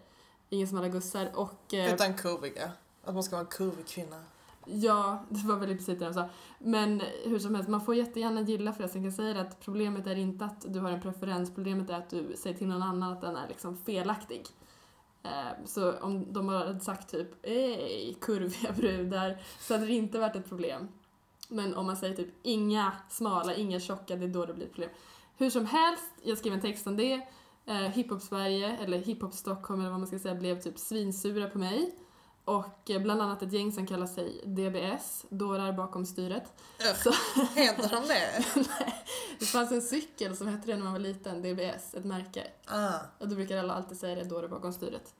inga smala gussar och... eh, Utan kurviga. Att man ska vara en kurvig kvinna. Ja, det var väl i princip det de sa. Men hur som helst, man får jättegärna gilla förresten. Jag kan säga det att problemet är inte att du har en preferens, problemet är att du säger till någon annan att den är liksom felaktig. Eh, Så om de hade sagt typ ej, kurviga brudar, så hade det inte varit ett problem. Men om man säger typ inga smala, inga tjocka, det är då det blir ett problem. Hur som helst, jag skrev en text om det. Eh, Hiphop-Sverige, eller Hiphop-Stockholm eller vad man ska säga, blev typ svinsura på mig. Och eh, bland annat ett gäng som kallar sig DBS, dårar bakom styret. Så- Heter de det? Det fanns en cykel som hette det när man var liten, DBS, ett märke. Ah. Och då brukar alla alltid säga det, dårar bakom styret.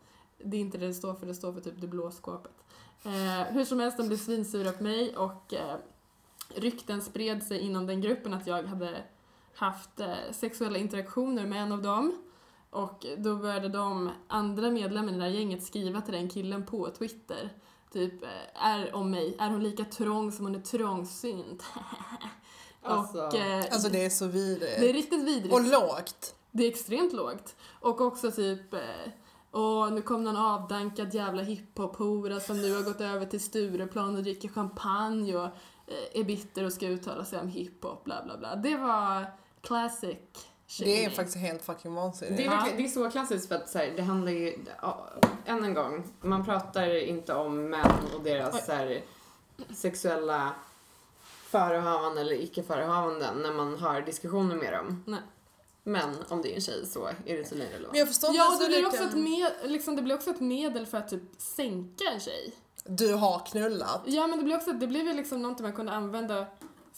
Det är inte det det står för, det står för typ det blå skåpet. Eh, hur som helst, de blev svinsura på mig och eh, rykten spred sig inom den gruppen att jag hade haft eh, sexuella interaktioner med en av dem. Och då började de andra medlemmarna i det här gänget skriva till den killen på Twitter. Typ, eh, är om mig, är hon lika trång som hon är trångsynt? Alltså. och eh, Alltså det är så vidrigt. det är riktigt vidrigt. Och lågt. Det är extremt lågt. Och också typ, eh, och nu kom någon avdankad jävla hiphop-hora som nu har gått över till Stureplan och dricker champagne och eh, är bitter och ska uttala sig om hiphop, bla bla bla. Det var classic Det är shaming. faktiskt helt fucking vansinnigt. Det är, verkligen, det är så klassiskt för att så här, det handlar ju, ja, än en gång, man pratar inte om män och deras så här, sexuella förehavanden eller icke förehavanden när man har diskussioner med dem. Nej. Men om det är en tjej så är det tydligen relevant. Men jag förstår inte Ja, ens det hur blir, också ett kan... med, liksom, det blir också ett medel för att typ sänka en tjej. Du har knullat. Ja, men det blir också, det blir väl liksom någonting man kunde använda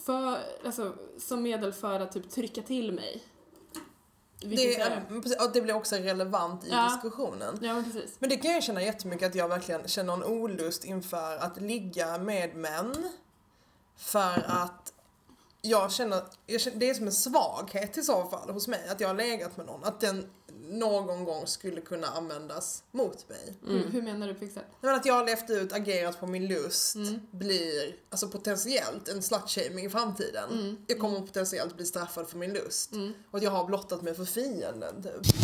för, alltså, som medel för att typ trycka till mig. Det, är- och det blir också relevant i Ja. diskussionen. Ja, men precis. Men det kan jag känna jättemycket att jag verkligen känner en olust inför att ligga med män. För att jag känner, jag känner, det är som en svaghet i så fall hos mig, att jag har legat med någon. Att den någon gång skulle kunna användas mot mig. Hur, hur menar du på exakt? Men att jag har levt ut, agerat på min lust, Mm. blir alltså potentiellt en slutshaming i framtiden. Mm. Jag kommer potentiellt bli straffad för min lust. Mm. Och att jag har blottat mig för fienden typ.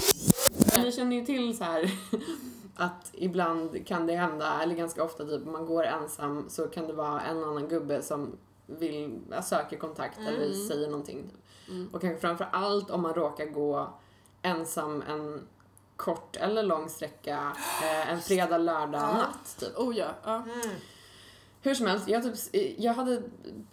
Ni känner ju till så här att ibland kan det hända, eller ganska ofta typ om man går ensam så kan det vara en annan gubbe som vill, söker kontakt eller Mm. säger någonting. Mm. Och kanske framför allt om man råkar gå ensam en kort eller lång sträcka eh, en fredag, lördag Ja. natt typ. Oh ja. ja. Mm. Hur som helst, jag, typ, jag hade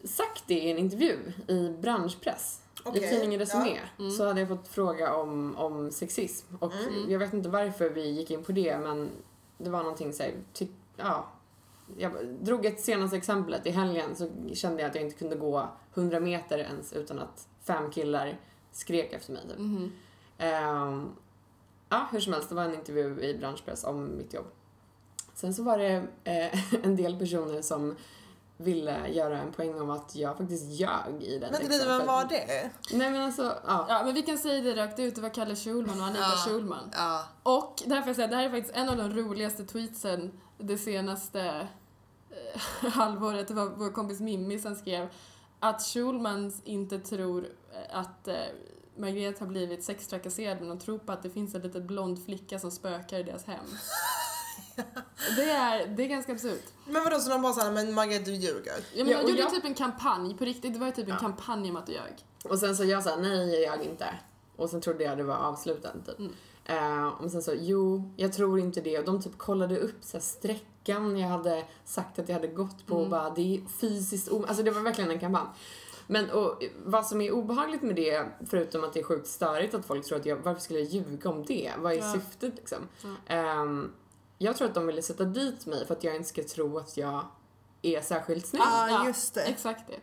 sagt det i en intervju i branschpress. I Okej, tidningen Resumé ja. Mm. så hade jag fått fråga om, om sexism. Och Mm. jag vet inte varför vi gick in på det men det var någonting såhär, ja. Jag drog ett senaste exemplet. I helgen så kände jag att jag inte kunde gå 100 meter ens utan att fem killar skrek efter mig. Typ. Mhm. Ehm, ja, hur som helst, det var en intervju i branschpress om mitt jobb. Sen så var det eh, en del personer som ville göra en poäng om att jag faktiskt ljög i den Men texten. du, vem För- var det? Nej men alltså, ja. Ja, men vi kan säga det rakt ut, det var Kalle Schulman och Anita Ja. Schulman. Ja. Och därför jag säga, det här är faktiskt en av de roligaste tweetsen det senaste eh, halvåret. Det var vår kompis Mimmi som skrev att Schulman inte tror eh, att eh, Margret har blivit sextrakasserad men de tror på att det finns en liten blond flicka som spökar i deras hem. det, är, det är ganska absurt. Men vadå, så de bara såhär, men Margret du ljuger? Ja, men Ja, de och gjorde jag- typ en kampanj, på riktigt, det var ju typ en Ja. kampanj om att du ljög. Och sen så jag sa nej jag inte. Och sen trodde jag det var avslutat typ. Mm. Eh, och sen så, jo, jag tror inte det. Och de typ kollade upp så här, sträckan jag hade sagt att jag hade gått på och Mm. bara, det är fysiskt o- Alltså det var verkligen en kampanj. Men och, vad som är obehagligt med det, förutom att det är sjukt störigt att folk tror att jag, varför skulle jag ljuga om det? Vad är Ja. syftet liksom? Ja. Ehm, jag tror att de ville sätta dit mig för att jag inte ska tro att jag är särskilt snygg. Ja, Ja, just det. Exakt det.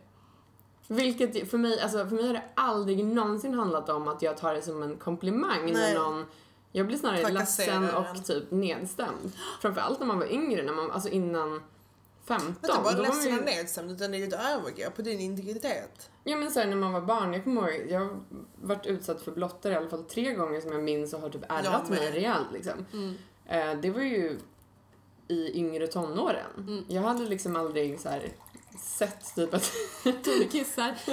Vilket för mig, alltså för mig har det aldrig någonsin handlat om att jag tar det som en komplimang Nej. när någon Jag blir snarare ledsen en. och typ nedstämd. Framförallt när man var yngre, när man, alltså innan 15. Men inte bara ledsen ju- och nedstämd utan det är ju ett övergrepp på din integritet. Ja men såhär när man var barn, jag kommer ihåg, jag har varit utsatt för blotter i alla fall tre gånger som jag minns och har typ ärrat mig rejält liksom. Mm. Eh, det var ju i yngre tonåren. Mm. Jag hade liksom aldrig så här sett typ att... Tone kissar.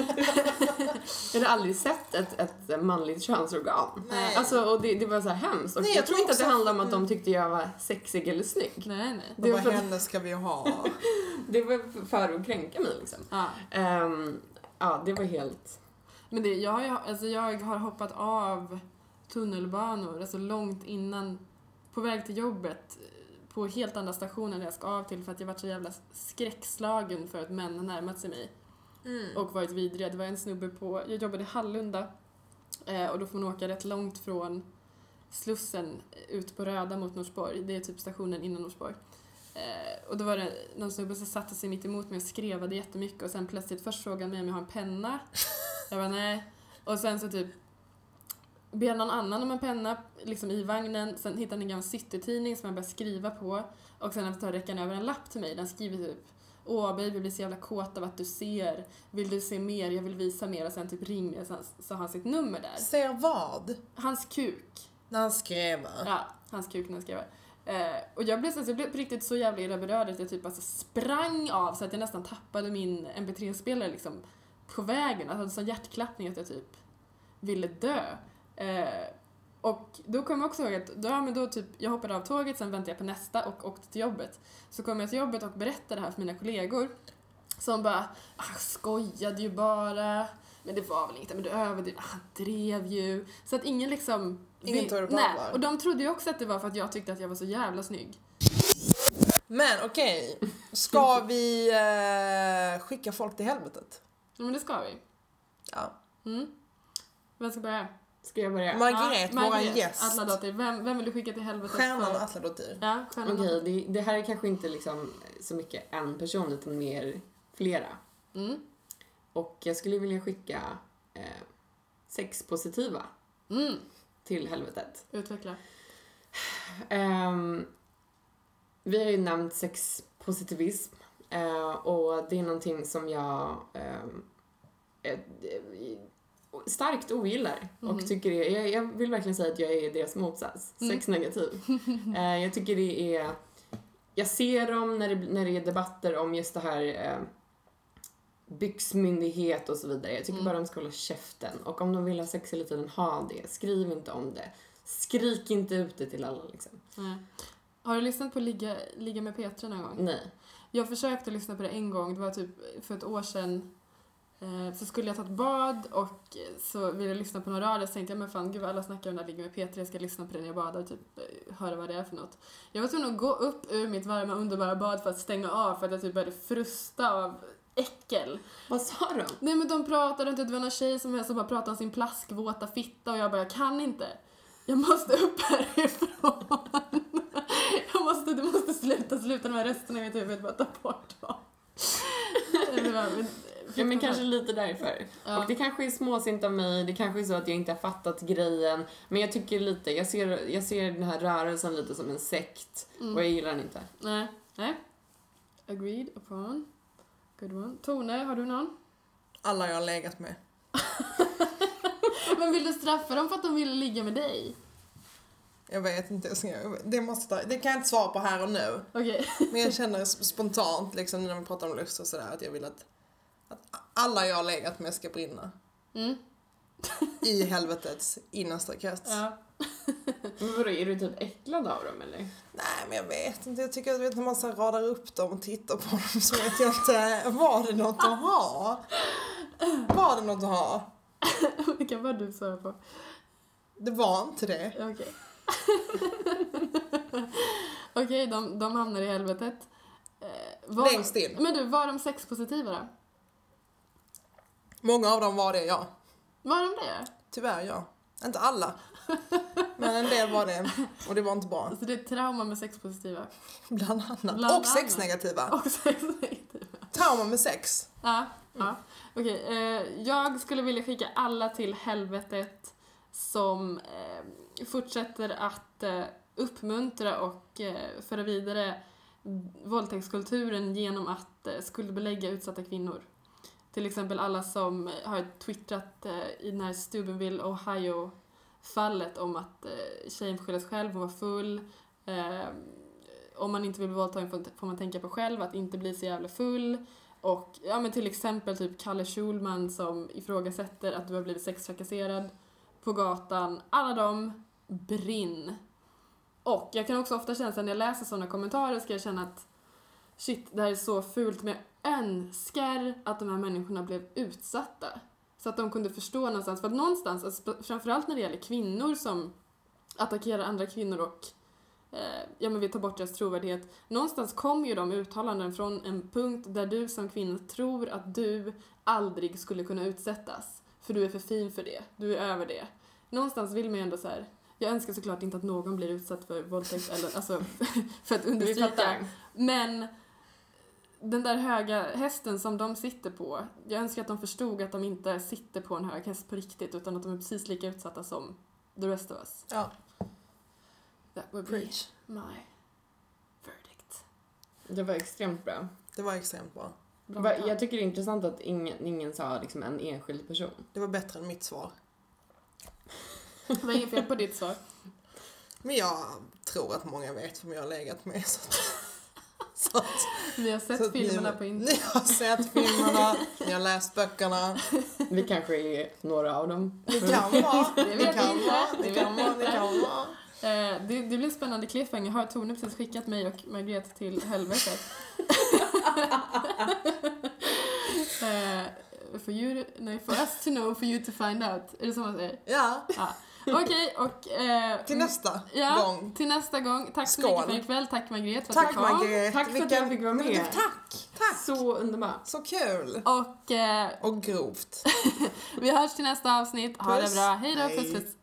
jag hade aldrig sett ett, ett manligt könsorgan. Nej. Alltså, och det, det var så här hemskt. Och Nej, jag, jag tror inte att det handlade om att de tyckte jag var sexig eller snygg. Nej, nej. Det var för att- henne ska vi ha. Det var för att kränka mig liksom. Ja. Ehm, ja, det var helt... Men det, jag, har alltså jag har hoppat av tunnelbanor, alltså långt innan, på väg till jobbet, eh, på helt andra stationer där jag ska av till för att jag varit så jävla skräckslagen för att män har närmat sig mig Mm. och varit vidriga. Det var en snubbe på, jag jobbade i Hallunda eh, och då får man åka rätt långt från Slussen ut på Röda mot Norsborg. Det är typ stationen innan Norsborg. Eh, och då var det någon snubbe som satte sig mitt emot mig och skrevade jättemycket och sen plötsligt först frågade han mig om jag har en penna. Jag var nej. Och sen så typ ber någon annan om en penna liksom i vagnen. Sen hittade han en gammal City-tidning som han började skriva på. Och sen efter räckte han över en lapp till mig. Den skriver typ Åh baby, blir så jävla kåt av att du ser. Vill du se mer? Jag vill visa mer. Och sen typ ring mig och sen så har han sitt nummer där. Ser vad? Hans kuk. När han skrev. Ja, hans kuk när jag skrev. Eh, och jag blev, så, jag blev på riktigt så jävla illa berörd att jag typ alltså sprang av så att jag nästan tappade min mp3-spelare liksom på vägen. Alltså, sån hjärtklappning att jag typ ville dö. Eh, och då kom jag också ihåg att då, ja, men då typ, jag hoppade av tåget, sen väntade jag på nästa och åkte till jobbet. Så kom jag till jobbet och berättade det här för mina kollegor. Som bara, ah, skojade ju bara. Men det var väl inte, men du överdrev, han drev ju. Så att ingen liksom... Ingen tog det på Nej, och de trodde ju också att det var för att jag tyckte att jag var så jävla snygg. Men okej, ska vi eh, skicka folk till helvetet? Ja, men det ska vi. Ja. Mm. Vem ska börja? Ska jag börja? Margret, Ja, våran gäst. Atladottir. Vem, vem vill du skicka till helvetet Stjärnan för? Atladottir. Ja, stjärnan. Okej, det, det här är kanske inte liksom så mycket en person utan mer flera. Mm. Och jag skulle vilja skicka eh, sexpositiva Mm. till helvetet. Utveckla. Ehm, vi har ju nämnt sexpositivism eh, och det är någonting som jag ehm, eh, eh, starkt ogillar och Mhm. tycker är, jag, jag vill verkligen säga att jag är deras motsats, Mm. sexnegativ. eh, jag tycker det är, jag ser dem när det, när det är debatter om just det här eh, byxmyndighet och så vidare. Jag tycker Mm. bara de ska hålla käften. Och om de vill ha sex hela tiden, ha det. Skriv inte om det. Skrik inte ut det till alla liksom. Nej. Har du lyssnat på Ligga, Ligga med Petra någon gång? Nej. Jag försökte lyssna på det en gång, det var typ för ett år sedan. Eh, så skulle jag ta ett bad och så ville jag lyssna på någon radio så tänkte jag men fan gud alla snackar om det här Ligga med Petra, jag ska lyssna på det när jag badar och typ eh, höra vad det är för något. Jag var tvungen att gå upp ur mitt varma underbara bad för att stänga av för att jag typ började frusta av äckel. Vad sa de? Nej men de pratade inte, det var någon tjej som, som bara pratade om sin plaskvåta fitta och jag bara jag kan inte. Jag måste upp härifrån. Jag måste, du måste sluta, sluta de här rösterna i mitt huvud, bara ta bort dem. Ja, men kanske lite därför. Ja. Och det kanske är småsint av mig, det kanske är så att jag inte har fattat grejen. Men jag tycker lite, jag ser, jag ser den här rörelsen lite som en sekt. Mm. Och jag gillar den inte. Nej, nej. Agreed upon. Good one. Tone, har du någon? Alla jag har legat med. Men vill du straffa dem för att de ville ligga med dig? Jag vet inte, det, måste, ta- det kan jag inte svara på här och nu. Okej. Men jag känner sp- spontant, liksom när vi pratar om lust och sådär, att jag vill att, att alla jag har legat med ska brinna. Mm. I helvetets innersta krets. Ja. Men vadå, är du typ äcklad av dem eller? Nej, men jag vet inte. Jag tycker att vet, när man så radar upp dem och tittar på dem så vet jag inte. Var det något att ha? Var det något att ha? Vilka var du svara på? Det var inte det. Okej. Okej, de, de hamnar i helvetet. Eh, var, Längst in. Men du, var de sexpositiva då? Många av dem var det, ja. Var de det? Tyvärr, ja. Inte alla. Men en del var det. Och det var inte bra. Alltså det är ett trauma med sexpositiva. Bland annat. Bland och annat. sexnegativa. Och sexnegativa. Trauma med sex. Ja, ja. Okej, eh, jag skulle vilja skicka alla till helvetet som eh, fortsätter att eh, uppmuntra och föra vidare våldtäktskulturen genom att skuldbelägga utsatta kvinnor. Till exempel alla som har twittrat eh, i den här Steubenville, Ohio-fallet om att eh, tjejen får skylla sig själv, hon var full. Eh, om man inte vill bli våldtagen får, man tänka på själv, att inte bli så jävla full. Och ja men till exempel typ Kalle Schulman som ifrågasätter att du har blivit sextrakasserad på gatan. Alla de, brinn. Och jag kan också ofta känna när jag läser sådana kommentarer ska jag känna att shit, det här är så fult men jag önskar att de här människorna blev utsatta. Så att de kunde förstå någonstans, för att någonstans, alltså, framförallt när det gäller kvinnor som attackerar andra kvinnor och eh, ja men vill ta bort deras trovärdighet. Någonstans kommer ju de uttalanden från en punkt där du som kvinna tror att du aldrig skulle kunna utsättas. För du är för fin för det, du är över det. Någonstans vill man ju ändå så här. jag önskar såklart inte att någon blir utsatt för våldtäkt eller alltså för att Vi understryka. Men den där höga hästen som de sitter på, jag önskar att de förstod att de inte sitter på en hög häst på riktigt utan att de är precis lika utsatta som the rest of us. Ja, That would preach. be my verdict. Det var extremt bra. Det var extremt bra. Jag tycker det är intressant att ingen, ingen sa liksom en enskild person. Det var bättre än mitt svar. Det var inget fel på ditt svar. Men jag tror att många vet vem jag har legat med. Så att, så att, Vi har sett filmerna ni, på internet. Ni har sett filmerna, ni har läst böckerna. Vi kanske är några av dem. Ni kan vara, Det vet kan vi vara, ni kan vara, ni kan vara. Eh, det, det blir en spännande cliffhanger. Har Tone precis skickat mig och Margret till helvetet? eh, for you, nej, for us to know, for you to find out. Är det så man säger? Ja, Okej, och... Eh, till nästa ja, gång. till nästa gång. Tack så mycket för ikväll. Tack Margret för att Tack du kom. Margret. Tack för att Vilken- jag fick vara med. Tack, tack. Så underbart. Så kul. Och eh, Och grovt. vi hörs till nästa avsnitt. Ha det Puss. bra. Hej då, Hej. puss puss.